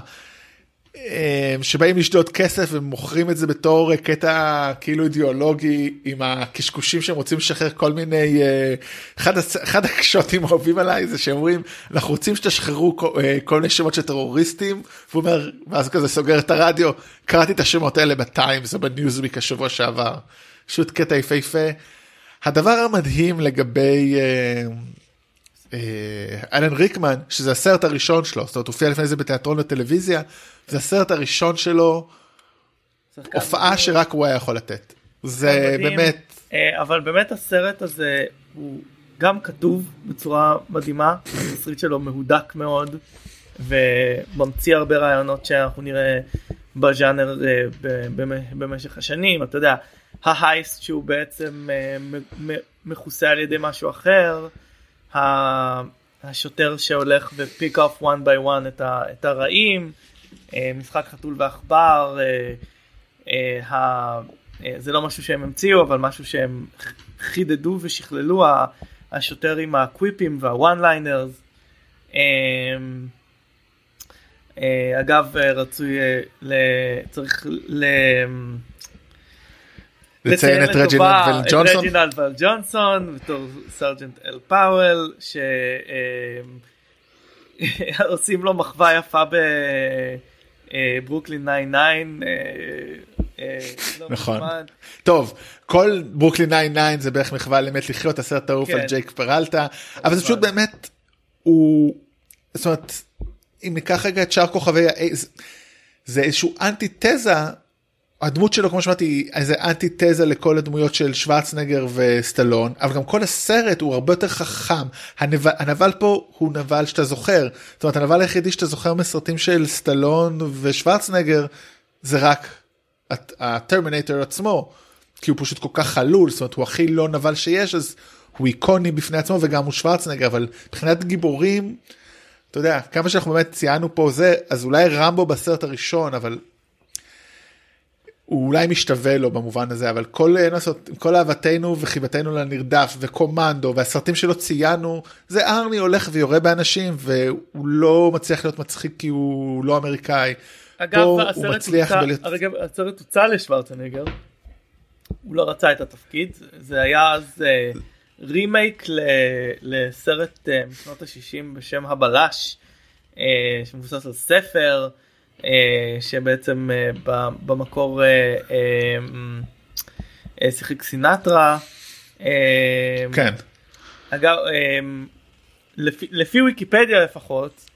שבאים לשדוד כסף ומוכרים את זה בתור אה, קטע כאילו אידיאולוגי עם הקשקושים שהם רוצים לשחרר כל מיני, אה, אחד, הקשוטים האהובים עליי זה שאומרים אנחנו רוצים שתשחררו כל, אה, מיני שמות של טרוריסטים, והוא אומר, ואז כזה סוגר את הרדיו, קראתי את השמות האלה בטיימס או בניוזוויק השבוע שעבר, פשוט קטע יפהפה. הדבר המדהים לגבי אלן ריקמן שזה הסרט הראשון שלו זאת אומרת הופיע לפני זה בתיאטרון וטלוויזיה זה הסרט הראשון שלו הופעה. שרק הוא היה יכול לתת זה. באמת אה, אבל באמת הסרט הזה הוא גם כתוב בצורה מדהימה, התסריט שלו מהודק מאוד וממציא הרבה רעיונות שאנחנו נראה בז'אנר אה, במשך השנים, אתה יודע, ההייסט שהוא בעצם אה, מכוסה על ידי משהו אחר, השוטר שהולך ופיק אוף one by one את, את הרעים, אה, משחק חתול ועכבר, אה, אה, זה לא משהו שהם המציאו אבל משהו שהם חידדו ושכללו השוטר עם ה quips וה one liners. אגב רצוי צריך. לציין את רג'ינלד ול ג'ונסון רג'ינלד ול ג'ונסון בתור סרג'נט אל פאוול שעושים לו מחווה יפה בברוקלין 99 נכון. לא מזמן. טוב כל ברוקלין 99 זה בערך מחווה למת לחיות הסרט כן. על ג'ייק פרלטה אבל זה פשוט. באמת הוא זאת אומרת אם ניקח רגע את שאר כוכבי זה איזשהו אנטי תזה הדמות שלו כמו שאמרתי איזה אנטי תזה לכל הדמויות של שוורצנגר וסטלון אבל גם כל הסרט הוא הרבה יותר חכם הנבל, הנבל פה הוא נבל שאתה זוכר זאת אומרת הנבל היחידי שאתה זוכר מסרטים של סטלון ושוורצנגר זה רק הט- הטרמינטור עצמו כי הוא פשוט כל כך חלול זאת אומרת הוא הכי לא נבל שיש אז הוא איקוני בפני עצמו וגם הוא שוורצנגר אבל מבחינת גיבורים. אתה יודע כמה שאנחנו באמת ציינו פה זה אז אולי רמבו בסרט הראשון אבל הוא אולי משתווה לו במובן הזה אבל כל לעשות עם כל אהבתנו וחיבתנו לנרדף וקומנדו והסרטים שלו ציינו זה ארמי הולך ויורה באנשים והוא לא מצליח להיות מצחיק כי הוא לא אמריקאי. אגב הסרט מצליח הוצע- בלהיות- אגב, הסרט הוצע לשוורצנגר. הוא לא רצה את התפקיד זה היה אז אה, רימייק ל- לסרט אה, משנות ה-60 בשם הבלש אה, שמבוסס על ספר אה, שבעצם אה, במקור אה, אה, אה, שיחק סינטרה. אה, כן אגב, לפי, לפי ויקיפדיה לפחות,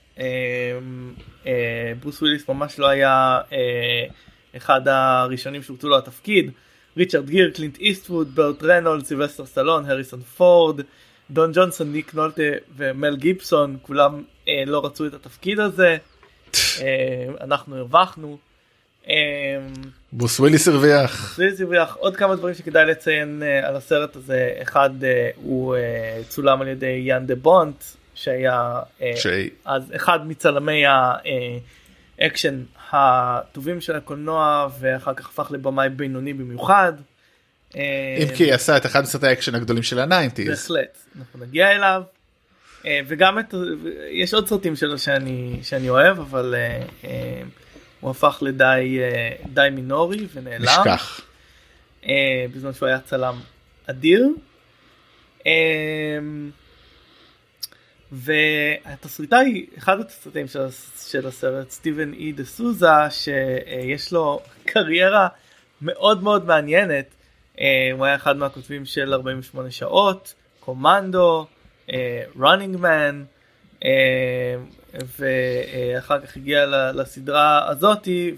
אה, ברוס וויליס ממש לא היה אה, אחד הראשונים שהוצע לו התפקיד. ריצ'רד גיר, קלינט איסטווד, ברט ריינולדס, סילבסטר סטלון, הריסון פורד, דון ג'ונסון, ניק נולטי ומל גיבסון, כולם אה, לא רצו את התפקיד הזה. אה, אנחנו הרווחנו. אמ, ברוס וויליס הרוויח זה הרוויח עוד כמה דברים שכדאי לציין uh, על הסרט הזה אחד הוא צולם על ידי יאן דה בונט שהיה אה. אז אחד מצלמי האקשן הטובים של הקולנוע ואחר כך הפך לבמאי בינוני במיוחד. אה, אם כי עשה את אחד מסרטי האקשן הגדולים של הניינטיז. בהחלט, אנחנו נגיע אליו. אה, וגם את, יש עוד סרטים שלו שאני, שאני אוהב, אבל אה, אה, הוא הפך לדי די מינורי ונעלם. נשכח. בזמן שהוא היה צלם אדיר. והתסריטאי, אחד התסריטאים של, של הסרט, סטיבן אי דה סוזה, שיש לו קריירה מאוד מאוד מעניינת. הוא היה אחד מהכותבים של 48 שעות, קומנדו, ראנינג מן, ואחר כך הגיע לסדרה הזאתי,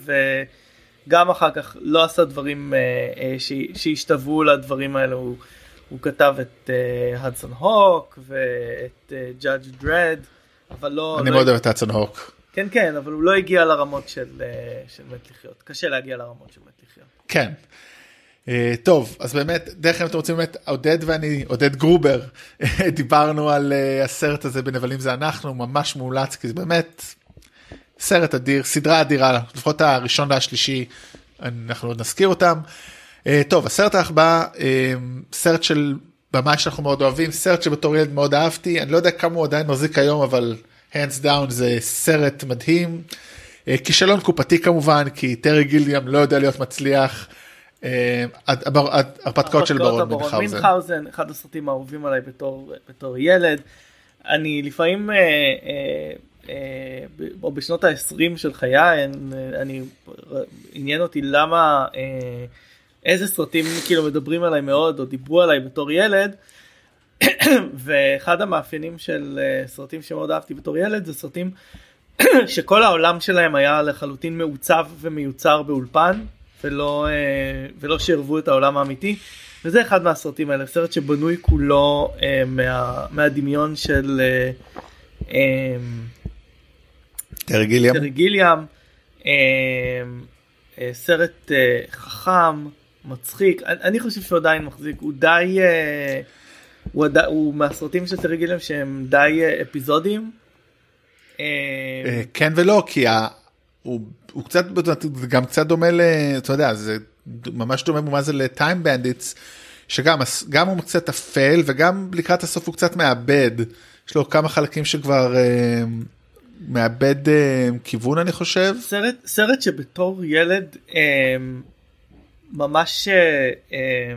וגם אחר כך לא עשה דברים אה, אה, שהשתוו לדברים האלה. הוא, הוא כתב את הדסון הוק ואת ג'אדג' דרד, אבל לא... אני לא מאוד אוהב את האצון הוק. כן כן אבל הוא לא הגיע לרמות של, אה, של מת לחיות קשה להגיע לרמות של מת לחיות. כן. Uh, טוב אז באמת דרך אגב אתם רוצים באמת עודד ואני עודד גרובר דיברנו על uh, הסרט הזה בנבלים זה אנחנו ממש מאולץ כי זה באמת סרט אדיר סדרה אדירה לפחות הראשון והשלישי אנחנו עוד נזכיר אותם. טוב הסרט הבא סרט של במאי שאנחנו מאוד אוהבים סרט שבתור ילד מאוד אהבתי אני לא יודע כמה הוא עדיין מחזיק היום אבל hands down זה סרט מדהים. כישלון קופתי כמובן כי טרי גיליאם לא יודע להיות מצליח. אה, ההרפתקאות של ברון. מינכהאוזן אחד הסרטים האהובים עליי בתור ילד. אני לפעמים אה, אה, אה, או בשנות ה-20 של חיי אני- עניין אותי למה איזה סרטים כאילו מדברים עליי מאוד או דיברו עליי בתור ילד. ואחד המאפיינים של סרטים שמאוד אהבתי בתור ילד זה סרטים שכל העולם שלהם היה לחלוטין מעוצב ומיוצר באולפן ולא אה, ולא שערבו את העולם האמיתי וזה אחד מהסרטים האלה סרט שבנוי כולו אה, מה, מהדמיון של אה, אה, טרי גיליאם. טרי גיליאם אה, אה, סרט אה, חכם מצחיק אני, אני חושב שהוא עדיין מחזיק הוא די אה, הוא, עדי, הוא מהסרטים של טרי גיליאם שהם די אה, אפיזודיים. אה, כן ולא כי ה- הוא הוא קצת גם קצת דומה ל... אתה יודע זה ממש דומה במובן זה ל Time Bandits שגם הוא קצת אפל וגם לקראת הסוף הוא קצת מאבד יש לו כמה חלקים שכבר אה, מאבד אה, כיוון אני חושב. סרט סרט שבתור ילד אה, ממש אה, אה,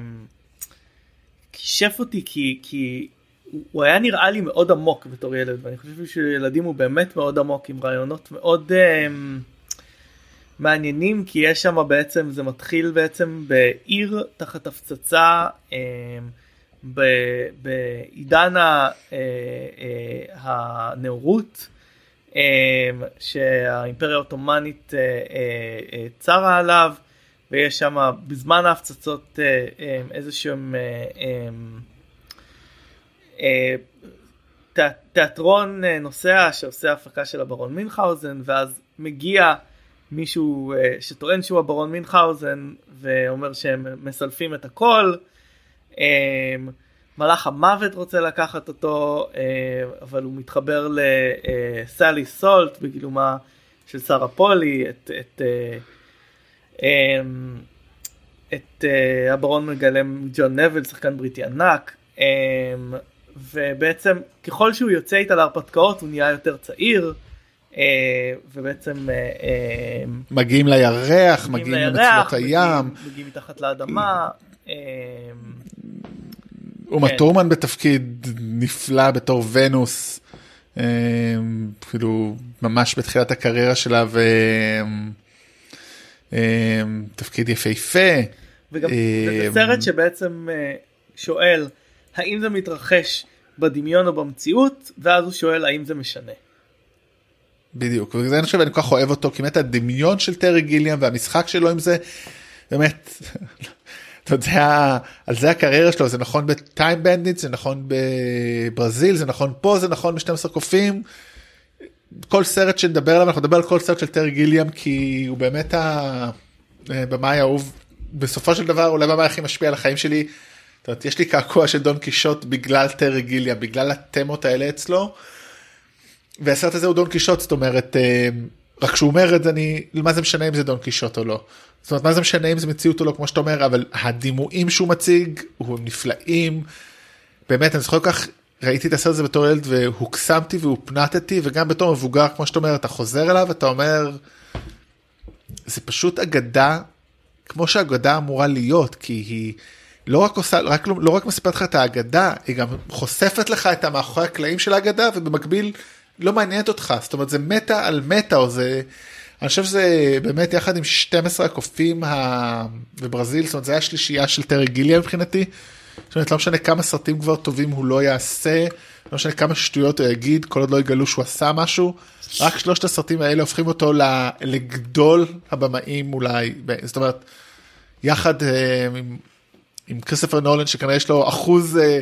אותי כי כי הוא היה נראה לי מאוד עמוק בתור ילד ואני חושב שילדים הוא באמת מאוד עמוק עם רעיונות מאוד אה, מעניינים כי יש שם בעצם זה מתחיל בעצם בעיר תחת הפצצה אה, ב- בעידן ה- אה, אה, הנאורות. אה, שהאימפריה העות'מאנית אה, אה, אה, צרה עליו ויש שם בזמן ההפצצות אה, אה, איזשהם אה, אה, אה, תיא- תיאטרון אה, נוסע שעושה הפקה של הברון מינכהאוזן ואז מגיע מישהו אה, שטוען שהוא הברון מינכהאוזן ואומר שהם מסלפים את הכל. אה, מלאך המוות רוצה לקחת אותו אה, אבל הוא מתחבר לסלי סולט בגילומה של שרה פולי את את אה, אה, את אה, הברון מגלם ג'ון נבל שחקן בריטי ענק אה, ובעצם ככל שהוא יוצא איתה להרפתקאות הוא נהיה יותר צעיר אה, ובעצם אה, אה, מגיעים לירח מגיעים לירח, למצוות הים מגיעים מתחת לאדמה. אה, אומה כן. טורמן בתפקיד נפלא בתור ונוס אה, כאילו ממש בתחילת הקריירה שלה ותפקיד יפהפה. וגם אה, זה סרט שבעצם אה, שואל האם זה מתרחש בדמיון או במציאות ואז הוא שואל האם זה משנה. בדיוק וזה אני חושב אני כל כך אוהב אותו כי באמת הדמיון של טרי גיליאם והמשחק שלו עם זה באמת אתה יודע על זה הקריירה שלו זה נכון בטיים בנדיט זה נכון בברזיל זה נכון פה זה נכון ב-12 קופים. כל סרט שנדבר עליו אנחנו נדבר על כל סרט של טרי גיליאם כי הוא באמת הבמאי האהוב בסופו של דבר אולי הבמאי הכי משפיע על החיים שלי. זאת אומרת, יש לי קעקוע של דון קישוט בגלל טרי גיליאם בגלל התמות האלה אצלו. והסרט הזה הוא דון קישוט זאת אומרת אה, רק שהוא אומר את זה אני מה זה משנה אם זה דון קישוט או לא. זאת אומרת מה זה משנה אם זה מציאות או לא כמו שאתה אומר אבל הדימויים שהוא מציג הם נפלאים. באמת אני זוכר כך ראיתי את הסרט הזה בתור ילד והוקסמתי והופנטתי וגם בתור מבוגר כמו שאתה אומר אתה חוזר אליו אתה אומר זה פשוט אגדה כמו שאגדה אמורה להיות כי היא לא רק עושה רק לא, לא רק מספרת לך את האגדה היא גם חושפת לך את המאחורי הקלעים של האגדה ובמקביל לא מעניינת אותך זאת אומרת זה מטה על מטה או זה אני חושב שזה באמת יחד עם 12 הקופים בברזיל זאת אומרת זה היה שלישייה של טרי גיליה מבחינתי. זאת אומרת לא משנה כמה סרטים כבר טובים הוא לא יעשה לא משנה כמה שטויות הוא יגיד כל עוד לא יגלו שהוא עשה משהו רק שלושת הסרטים האלה הופכים אותו לגדול הבמאים אולי זאת אומרת יחד אה, עם, עם כריסטופר נולן שכנראה יש לו אחוז אה,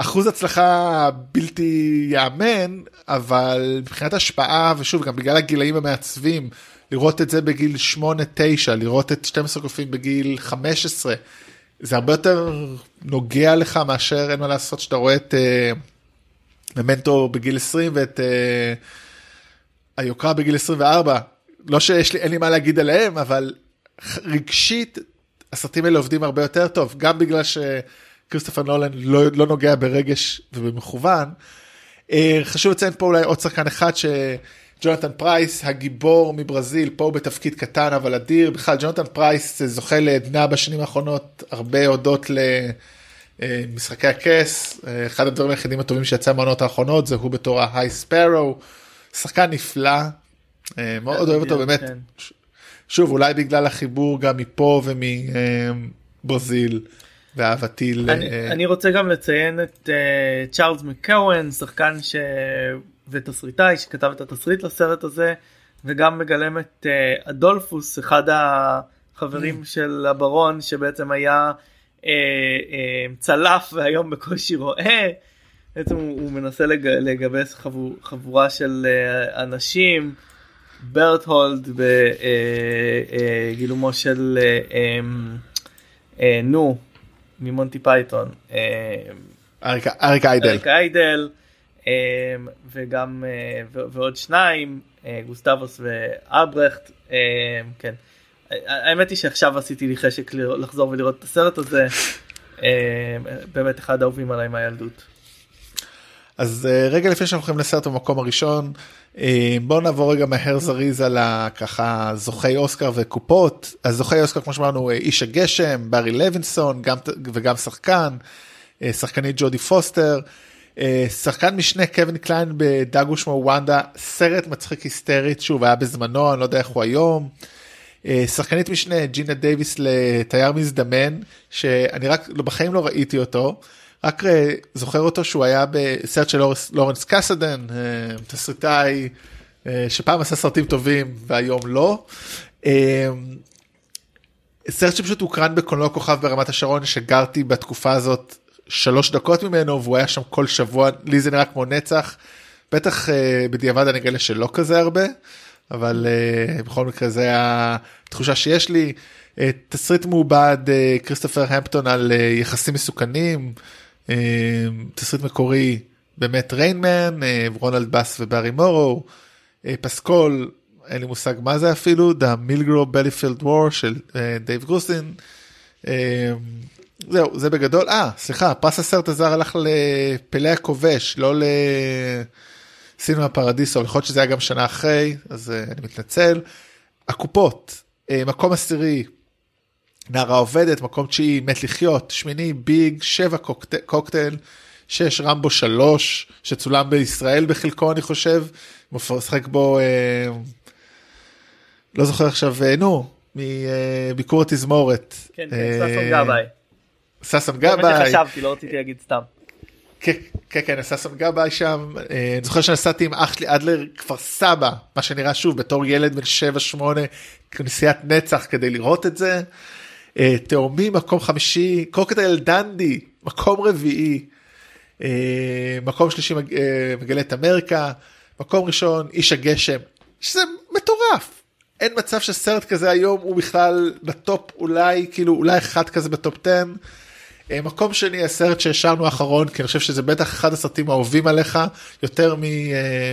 אחוז הצלחה בלתי יאמן אבל מבחינת השפעה ושוב גם בגלל הגילאים המעצבים לראות את זה בגיל 8-9 לראות את 12 קופים בגיל 15 זה הרבה יותר נוגע לך מאשר אין מה לעשות שאתה רואה את ממנטו בגיל 20 ואת אה, היוקרה בגיל 24 לא שיש לי אין לי מה להגיד עליהם אבל רגשית הסרטים האלה עובדים הרבה יותר טוב גם בגלל שכריסטופר נולן לא, לא נוגע ברגש ובמכוון. אה, חשוב לציין פה אולי עוד שחקן אחד שג'ונתן פרייס הגיבור מברזיל פה בתפקיד קטן אבל אדיר. בכלל ג'ונתן פרייס זוכה לעדנה בשנים האחרונות הרבה הודות למשחקי הכס. אחד הדברים היחידים הטובים שיצא מהעונות האחרונות זה הוא בתור ה High Sparrow שחקן נפלא. מאוד אוהב אותו באמת. כן. שוב אולי בגלל החיבור גם מפה ומברזיל ואהבתי ל... אני, אני רוצה גם לציין את uh, צ'ארלס מקוון שחקן ש... ותסריטאי שכתב את התסריט לסרט הזה וגם מגלם את uh, אדולפוס אחד החברים mm. של הברון שבעצם היה uh, uh, צלף והיום בקושי רואה. בעצם הוא, הוא מנסה לג, לגבש חבור, חבורה של uh, אנשים ברטהולד בגילומו של נו ממונטי פייתון אריק איידל. אריק איידל וגם ועוד שניים גוסטבוס ואלברכט כן. האמת היא שעכשיו עשיתי לי חשק לחזור ולראות את הסרט הזה. באמת אחד האהובים עליי מהילדות. אז רגע לפני שאנחנו הולכים לסרט במקום הראשון אה, בואו נעבור רגע מהר זריז על ככה זוכי אוסקר וקופות אז זוכי אוסקר כמו שאמרנו אה, איש הגשם ברי לוינסון גם וגם שחקן אה, שחקנית ג'ודי פוסטר שחקן משנה קווין קליין בדג ושמו וונדה סרט מצחיק היסטרית שוב היה בזמנו אני לא יודע איך הוא היום. שחקנית משנה ג'ינה דייוויס לתייר מזדמן שאני רק לא, בחיים לא ראיתי אותו. רק אה, זוכר אותו שהוא היה בסרט של לורנס קסדן, אה, תסריטאי אה, שפעם עשה סרטים טובים והיום לא. סרט שפשוט הוקרן בקולנוע כוכב ברמת השרון שגרתי בתקופה הזאת שלוש דקות ממנו והוא היה שם כל שבוע. לי זה נראה כמו נצח. בטח בדיעבד אני אגלה שלא כזה הרבה אבל בכל מקרה זה התחושה שיש לי. תסריט מעובד כריסטופר המפטון על יחסים מסוכנים תסריט מקורי באמת Rain Man, אה, רונלד באס ובארי מורו, אה, פסקול, אין לי מושג מה זה אפילו, The Milagro Beanfield War של אה, דייב גרוסין. אמ, זהו, זה בגדול, אה, סליחה, פרס הסרט הזר הלך לפלה הכובש, לא לסינמה פרדיסו, יכול להיות שזה היה גם שנה אחרי, אז אני מתנצל. הקופות, מקום עשירי, נערה עובדת, מקום תשיעי, מת לחיות, שמיני, ביג, שבע קוקט... קוקטייל, שש, רמבו שלוש, שצולם בישראל בחלקו אני חושב, משחק בו, אה, לא זוכר עכשיו, אה, נו, מביקור התזמורת. כן, כן, ששון גבאי. ששון גבאי. חשבתי, לא רציתי להגיד סתם. כן, כן, כן, ששון גבאי שם, אה, אני זוכר שנסעתי עם אח שלי עד לכפר סבא, מה שנראה שוב בתור ילד בן 7-8, כנסיית נצח כדי לראות את זה. אה, תאומים מקום חמישי, קוקטייל דנדי מקום רביעי, אה, מקום שלישי אה, מגלת אמריקה, מקום ראשון איש הגשם, שזה מטורף. אין מצב שסרט כזה היום הוא בכלל בטופ אולי כאילו אולי אחד כזה בטופ 10. אה, מקום שני הסרט שהשארנו האחרון כי אני חושב שזה בטח אחד הסרטים האהובים עליך יותר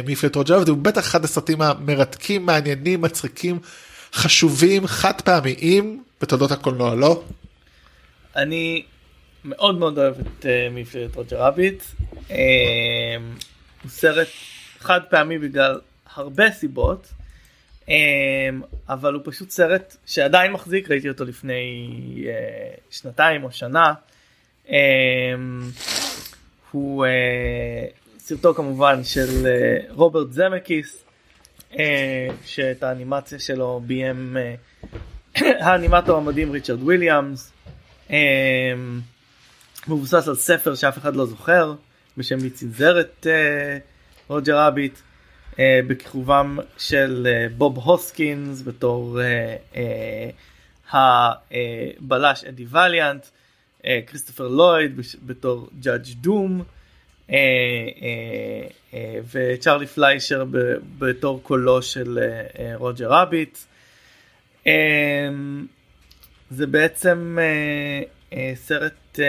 מפלט רוג'ר והוא בטח אחד הסרטים המרתקים מעניינים מצחיקים חשובים חד פעמיים בתולדות הקולנוע לא? אני מאוד מאוד אוהב את מפלט רוג'ר רביט. הוא סרט חד פעמי בגלל הרבה סיבות. אמ, אבל הוא פשוט סרט שעדיין מחזיק ראיתי אותו לפני אה, שנתיים או שנה. אמ, הוא אה, סרטו כמובן של אה, רוברט זמקיס שאת האנימציה שלו ביים האנימטור המדהים ריצ'רד וויליאמס. אמ, מבוסס על ספר שאף אחד לא זוכר בשם מי צנזר את רוג'ר רביט. אה, בכיכובם של אה, בוב הוסקינס בתור הבלש אדי ואליאנט, כריסטופר לויד בתור ג'אדג' דום וצ'רלי פליישר בתור קולו של רוג'ר רביט. Uh, זה בעצם uh, uh, סרט uh,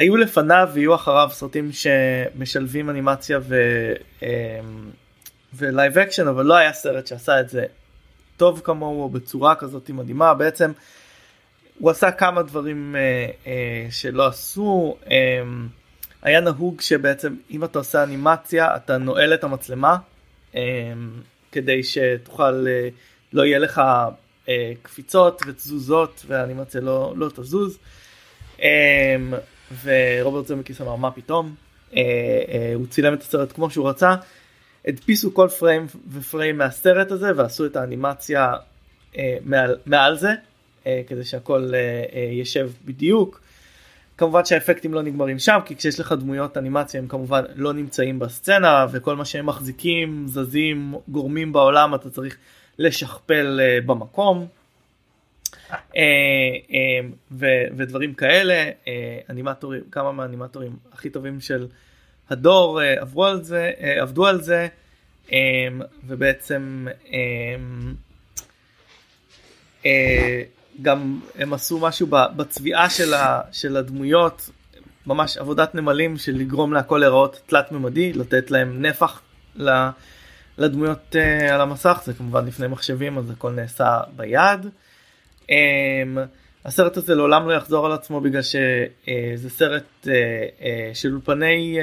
היו לפניו ויהיו אחריו סרטים שמשלבים אנימציה ו... אמ, ו live action אבל לא היה סרט שעשה את זה טוב כמוהו בצורה כזאת מדהימה. בעצם הוא עשה כמה דברים אה, אה, שלא עשו. אה, היה נהוג שבעצם אם אתה עושה אנימציה אתה נועל את המצלמה אה, כדי שתוכל אה, לא יהיה לך אה, קפיצות ותזוזות והאנימציה לא, לא תזוז. אה, ורוברט זמקיס אמר מה פתאום אה, אה, הוא צילם את הסרט כמו שהוא רצה הדפיסו כל פריים ופריים מהסרט הזה ועשו את האנימציה אה, מעל, מעל זה אה, כדי שהכל אה, אה, ישב בדיוק. כמובן שהאפקטים לא נגמרים שם כי כשיש לך דמויות אנימציה הם כמובן לא נמצאים בסצנה וכל מה שהם מחזיקים זזים גורמים בעולם אתה צריך לשכפל uh, במקום. אה, אה, ודברים כאלה. אנימטורים כמה מהאנימטורים הכי טובים של הדור עברו על זה עבדו על זה. ובעצם גם הם עשו משהו בצביעה של, של הדמויות. ממש עבודת נמלים של לגרום להכל להיראות תלת ממדי לתת להם נפח לדמויות על המסך זה כמובן לפני מחשבים אז הכל נעשה ביד. Um, הסרט הזה לעולם לא יחזור על עצמו בגלל שזה uh, סרט uh, uh, של אולפני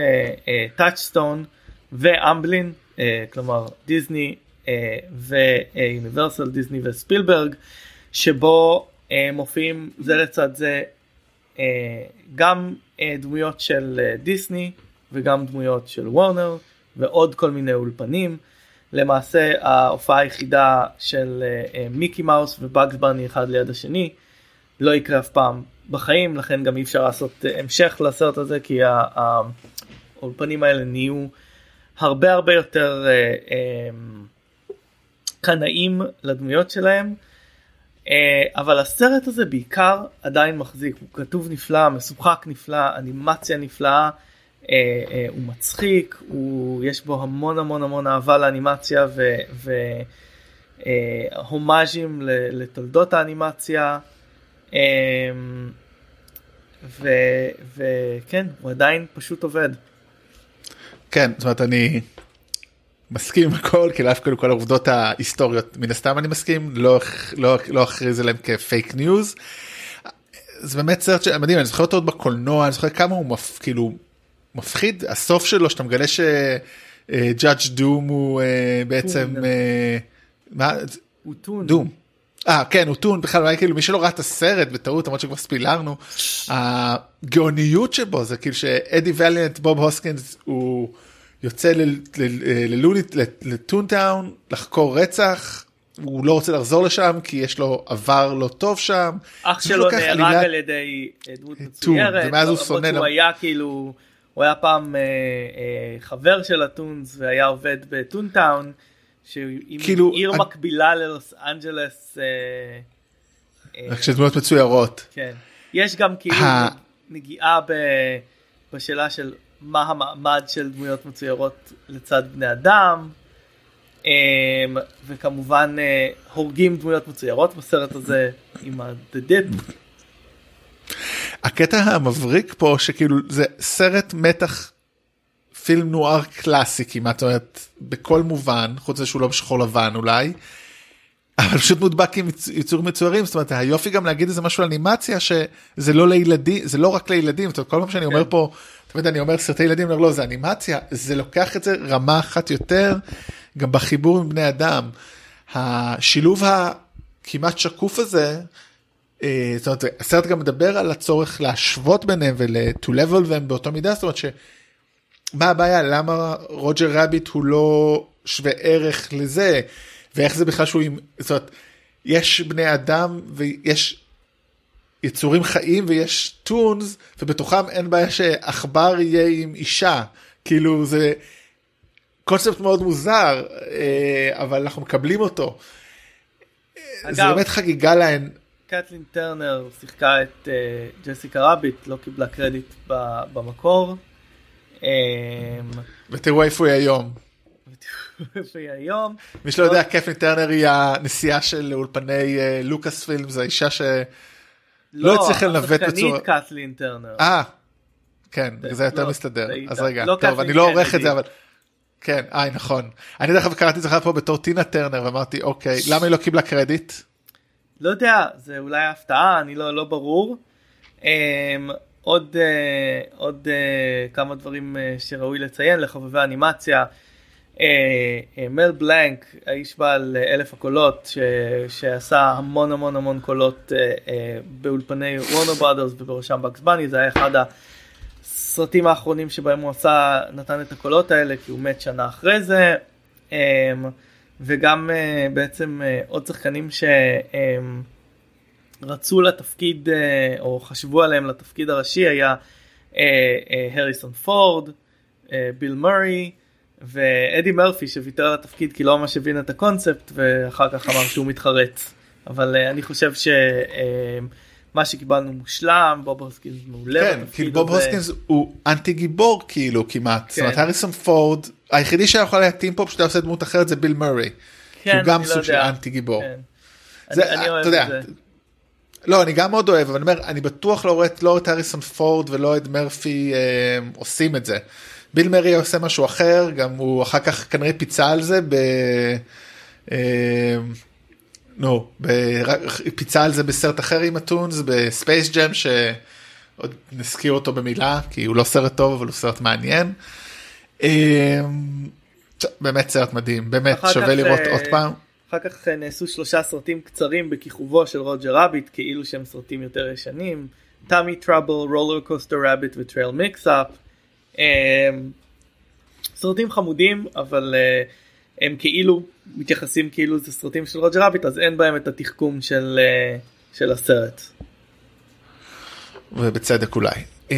טאצ'סטון ואמבלין uh, כלומר דיסני uh, ויוניברסל דיסני וספילברג שבו uh, מופיעים זה לצד זה uh, גם uh, דמויות של uh, דיסני וגם דמויות של וורנר ועוד כל מיני אולפנים. למעשה ההופעה היחידה של uh, מיקי מאוס ובאגס ברני אחד ליד השני לא יקרה אף פעם בחיים לכן גם אי אפשר לעשות uh, המשך לסרט הזה כי האולפנים האלה נהיו הרבה הרבה יותר קנאים לדמויות שלהם אבל הסרט הזה בעיקר עדיין מחזיק הוא כתוב נפלא משוחק נפלא אנימציה נפלאה. אה, אה, הוא מצחיק, הוא, יש בו המון המון המון אהבה לאנימציה והומאז'ים אה, לתולדות האנימציה. וכן, הוא עדיין פשוט עובד. כן, זאת אומרת אני מסכים עם הכל, לאף כל העובדות ההיסטוריות, מן הסתם אני מסכים, לא, לא, לא אכריז עליהם כפייק ניוז. זה באמת סרט שמדהים, אני זוכר אותו עוד בקולנוע, אני זוכר כמה הוא מפ... כאילו מפחיד הסוף שלו שאתה מגלה שג'אדג' דום הוא אה, בעצם אה, מה הוא טון. דום. אה כן הוא טון בכלל אולי כאילו מי שלא ראה את הסרט בטעות למרות שכבר ספילרנו הגאוניות שבו זה כאילו שאדי ואליאנט בוב הוסקינס הוא יוצא ללונית לטונטאון לחקור רצח הוא לא רוצה לחזור לשם כי יש לו עבר לא טוב שם. אח שלו נהרג על ידי דמות מצוירת. ומאז הוא שונא. הוא היה כאילו הוא היה פעם אה, אה, חבר של הטונס והיה עובד בטונטאון, שהיא כאילו, עיר אני... מקבילה ללוס אנג'לס. אה, אה, רק שדמויות מצוירות. כן. יש גם כאילו נגיעה ב, בשאלה של מה המעמד של דמויות מצוירות לצד בני אדם. Um, וכמובן uh, הורגים דמויות מצוירות בסרט הזה עם ה-The Dip. הקטע המבריק פה שכאילו זה סרט מתח פילם נוער קלאסי כמעט, זאת אומרת, בכל מובן, חוץ מזה שהוא לא בשחור לבן אולי, אבל פשוט מודבק עם ייצור מצוירים, זאת אומרת, היופי גם להגיד איזה משהו על אנימציה שזה לא לילדים, זה לא רק לילדים, זאת אומרת, כל פעם שאני אומר כן. פה, תמיד אני אומר סרטי ילדים, אומר לא, זה אנימציה, זה לוקח את זה רמה אחת יותר, גם בחיבור עם בני אדם. השילוב הכמעט שקוף הזה, זאת אומרת, הסרט גם מדבר על הצורך להשוות ביניהם ול-to level them באותו מידה, זאת אומרת ש... מה הבעיה למה רוג'ר רביט הוא לא שווה ערך לזה ואיך זה בכלל שהוא עם זאת אומרת יש בני אדם ויש יצורים חיים ויש טונס ובתוכם אין בעיה שעכבר יהיה עם אישה כאילו זה קונספט מאוד מוזר אה, אבל אנחנו מקבלים אותו. אגב, זה באמת חגיגה להן. קטלין טרנר שיחקה את uh, ג'סיקה רביט לא קיבלה קרדיט במקור. אמ, ותראו איפה היא היום. איפה היא היום. מי שלא יודע קפני טרנר היא הנשיאה של אולפני אה, לוקאס פילם זה האישה שלא לא, הצליחה לנווט בצורה. לא, השחקנית קטלין טרנר. אה, כן, זה יותר לא, מסתדר. אז רגע, טוב, אני לא עורך את זה אבל. כן, אה, נכון. אני דרך אגב קראתי את זה פה בתור טינה טרנר ואמרתי אוקיי, למה היא לא קיבלה קרדיט? לא יודע, זה אולי הפתעה, אני לא, לא ברור. אמ, עוד, uh, עוד uh, כמה דברים uh, שראוי לציין לחובבי אנימציה. מל בלנק, האיש בעל אלף הקולות, ש, שעשה המון המון המון קולות באולפני וורנר ברודרס ובראשם בקס בני, זה היה אחד הסרטים האחרונים שבהם הוא עשה, נתן את הקולות האלה, כי הוא מת שנה אחרי זה. Um, וגם uh, בעצם uh, עוד שחקנים ש... Um, לתפקיד אה, או חשבו עליהם לתפקיד הראשי היה הריסון פורד, ביל מורי ואדי מרפי שוויתר על התפקיד כי לא ממש הבין את הקונספט ואחר כך אמר שהוא מתחרץ. אבל אני חושב שמה שקיבלנו מושלם, בוב הוסקינס מעולה כן, כאילו בוב הוסקינס הוא אנטי גיבור כאילו כמעט. כן. זאת אומרת הריסון פורד, היחידי שיכול להתאים פה פשוט לעשות דמות אחרת זה ביל מורי. כן, שהוא גם לא סוג של אנטי גיבור. כן. זה, אני, אני אוהב את זה. לא אני גם מאוד אוהב אבל אני אומר אני בטוח לא רואה לא את הריסון פורד ולא את מרפי אה, עושים את זה. ביל מרי עושה משהו אחר גם הוא אחר כך כנראה פיצה על זה ב... אה, נו. פיצה על זה בסרט אחר עם ה Toons ב Space Jam שעוד נזכיר אותו במילה כי הוא לא סרט טוב אבל הוא סרט מעניין. אה, באמת סרט מדהים באמת שווה לראות אה, עוד פעם. אחר כך נעשו שלושה סרטים קצרים בכיכובו של רוג'ר רביט כאילו שהם סרטים יותר ישנים Tummy Trouble Roller Coaster Rabbit ו Trail Mix-Up סרטים חמודים אבל uh, הם כאילו מתייחסים כאילו זה סרטים של רוג'ר רביט אז אין בהם את התחכום של, uh, של הסרט. ובצדק אולי. Uh,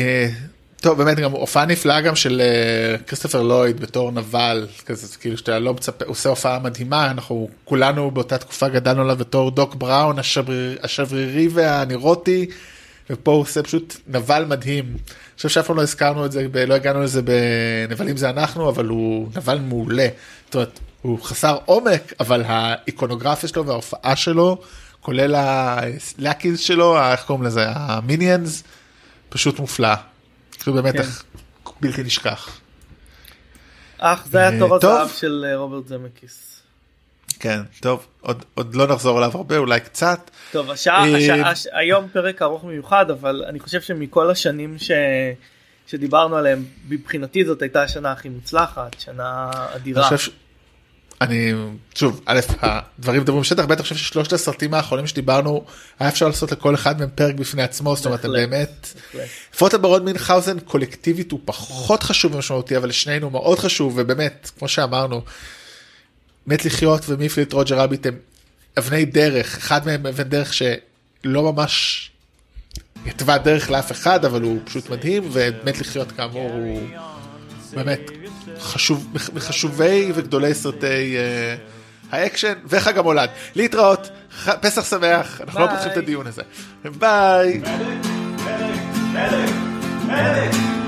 טוב באמת גם הופעה נפלאה גם של uh, כריסטופר לויד בתור נבל כזה כאילו שאתה לא מצפה הוא עושה הופעה מדהימה אנחנו כולנו באותה תקופה גדלנו עליו בתור דוק בראון השבריר, השברירי והנירוטי ופה הוא עושה פשוט נבל מדהים. חושב שאף פעם לא הזכרנו את זה ב, לא הגענו לזה בנבלים זה אנחנו אבל הוא נבל מעולה. זאת אומרת הוא חסר עומק אבל האיקונוגרפיה שלו וההופעה שלו כולל הלאקיז שלו איך קוראים לזה המיניאנס פשוט מופלאה. כאילו באמת כן. בלתי נשכח. אך זה היה אה, תור הזהב של אה, רוברט זמקיס. כן טוב עוד עוד לא נחזור עליו הרבה אולי קצת. טוב השעה, אה, השעה הש... היום פרק ארוך מיוחד אבל אני חושב שמכל השנים ש... שדיברנו עליהם מבחינתי זאת הייתה השנה הכי מוצלחת שנה אדירה. אני חושב, אני שוב א' הדברים מדברים בשטח בטח חושב ששלושת הסרטים האחרונים שדיברנו היה אפשר לעשות לכל אחד מהם פרק בפני עצמו זאת אומרת באמת פוטה ברון מינכאוזן קולקטיבית הוא פחות חשוב ומשמעותי אבל לשנינו מאוד חשוב ובאמת כמו שאמרנו מת לחיות ומיפליט רוג'ר רביט הם אבני דרך, אחד מהם אבן דרך שלא ממש התווה דרך לאף אחד, אבל הוא פשוט מדהים, ומת לחיות כאמור הוא באמת חשוב, מחשובי וגדולי סרטי אה, האקשן, וחג המולד. להתראות, ח... פסח שמח, אנחנו לא ביי. לא פותחים את הדיון הזה. ביי. Medic, medic, medic.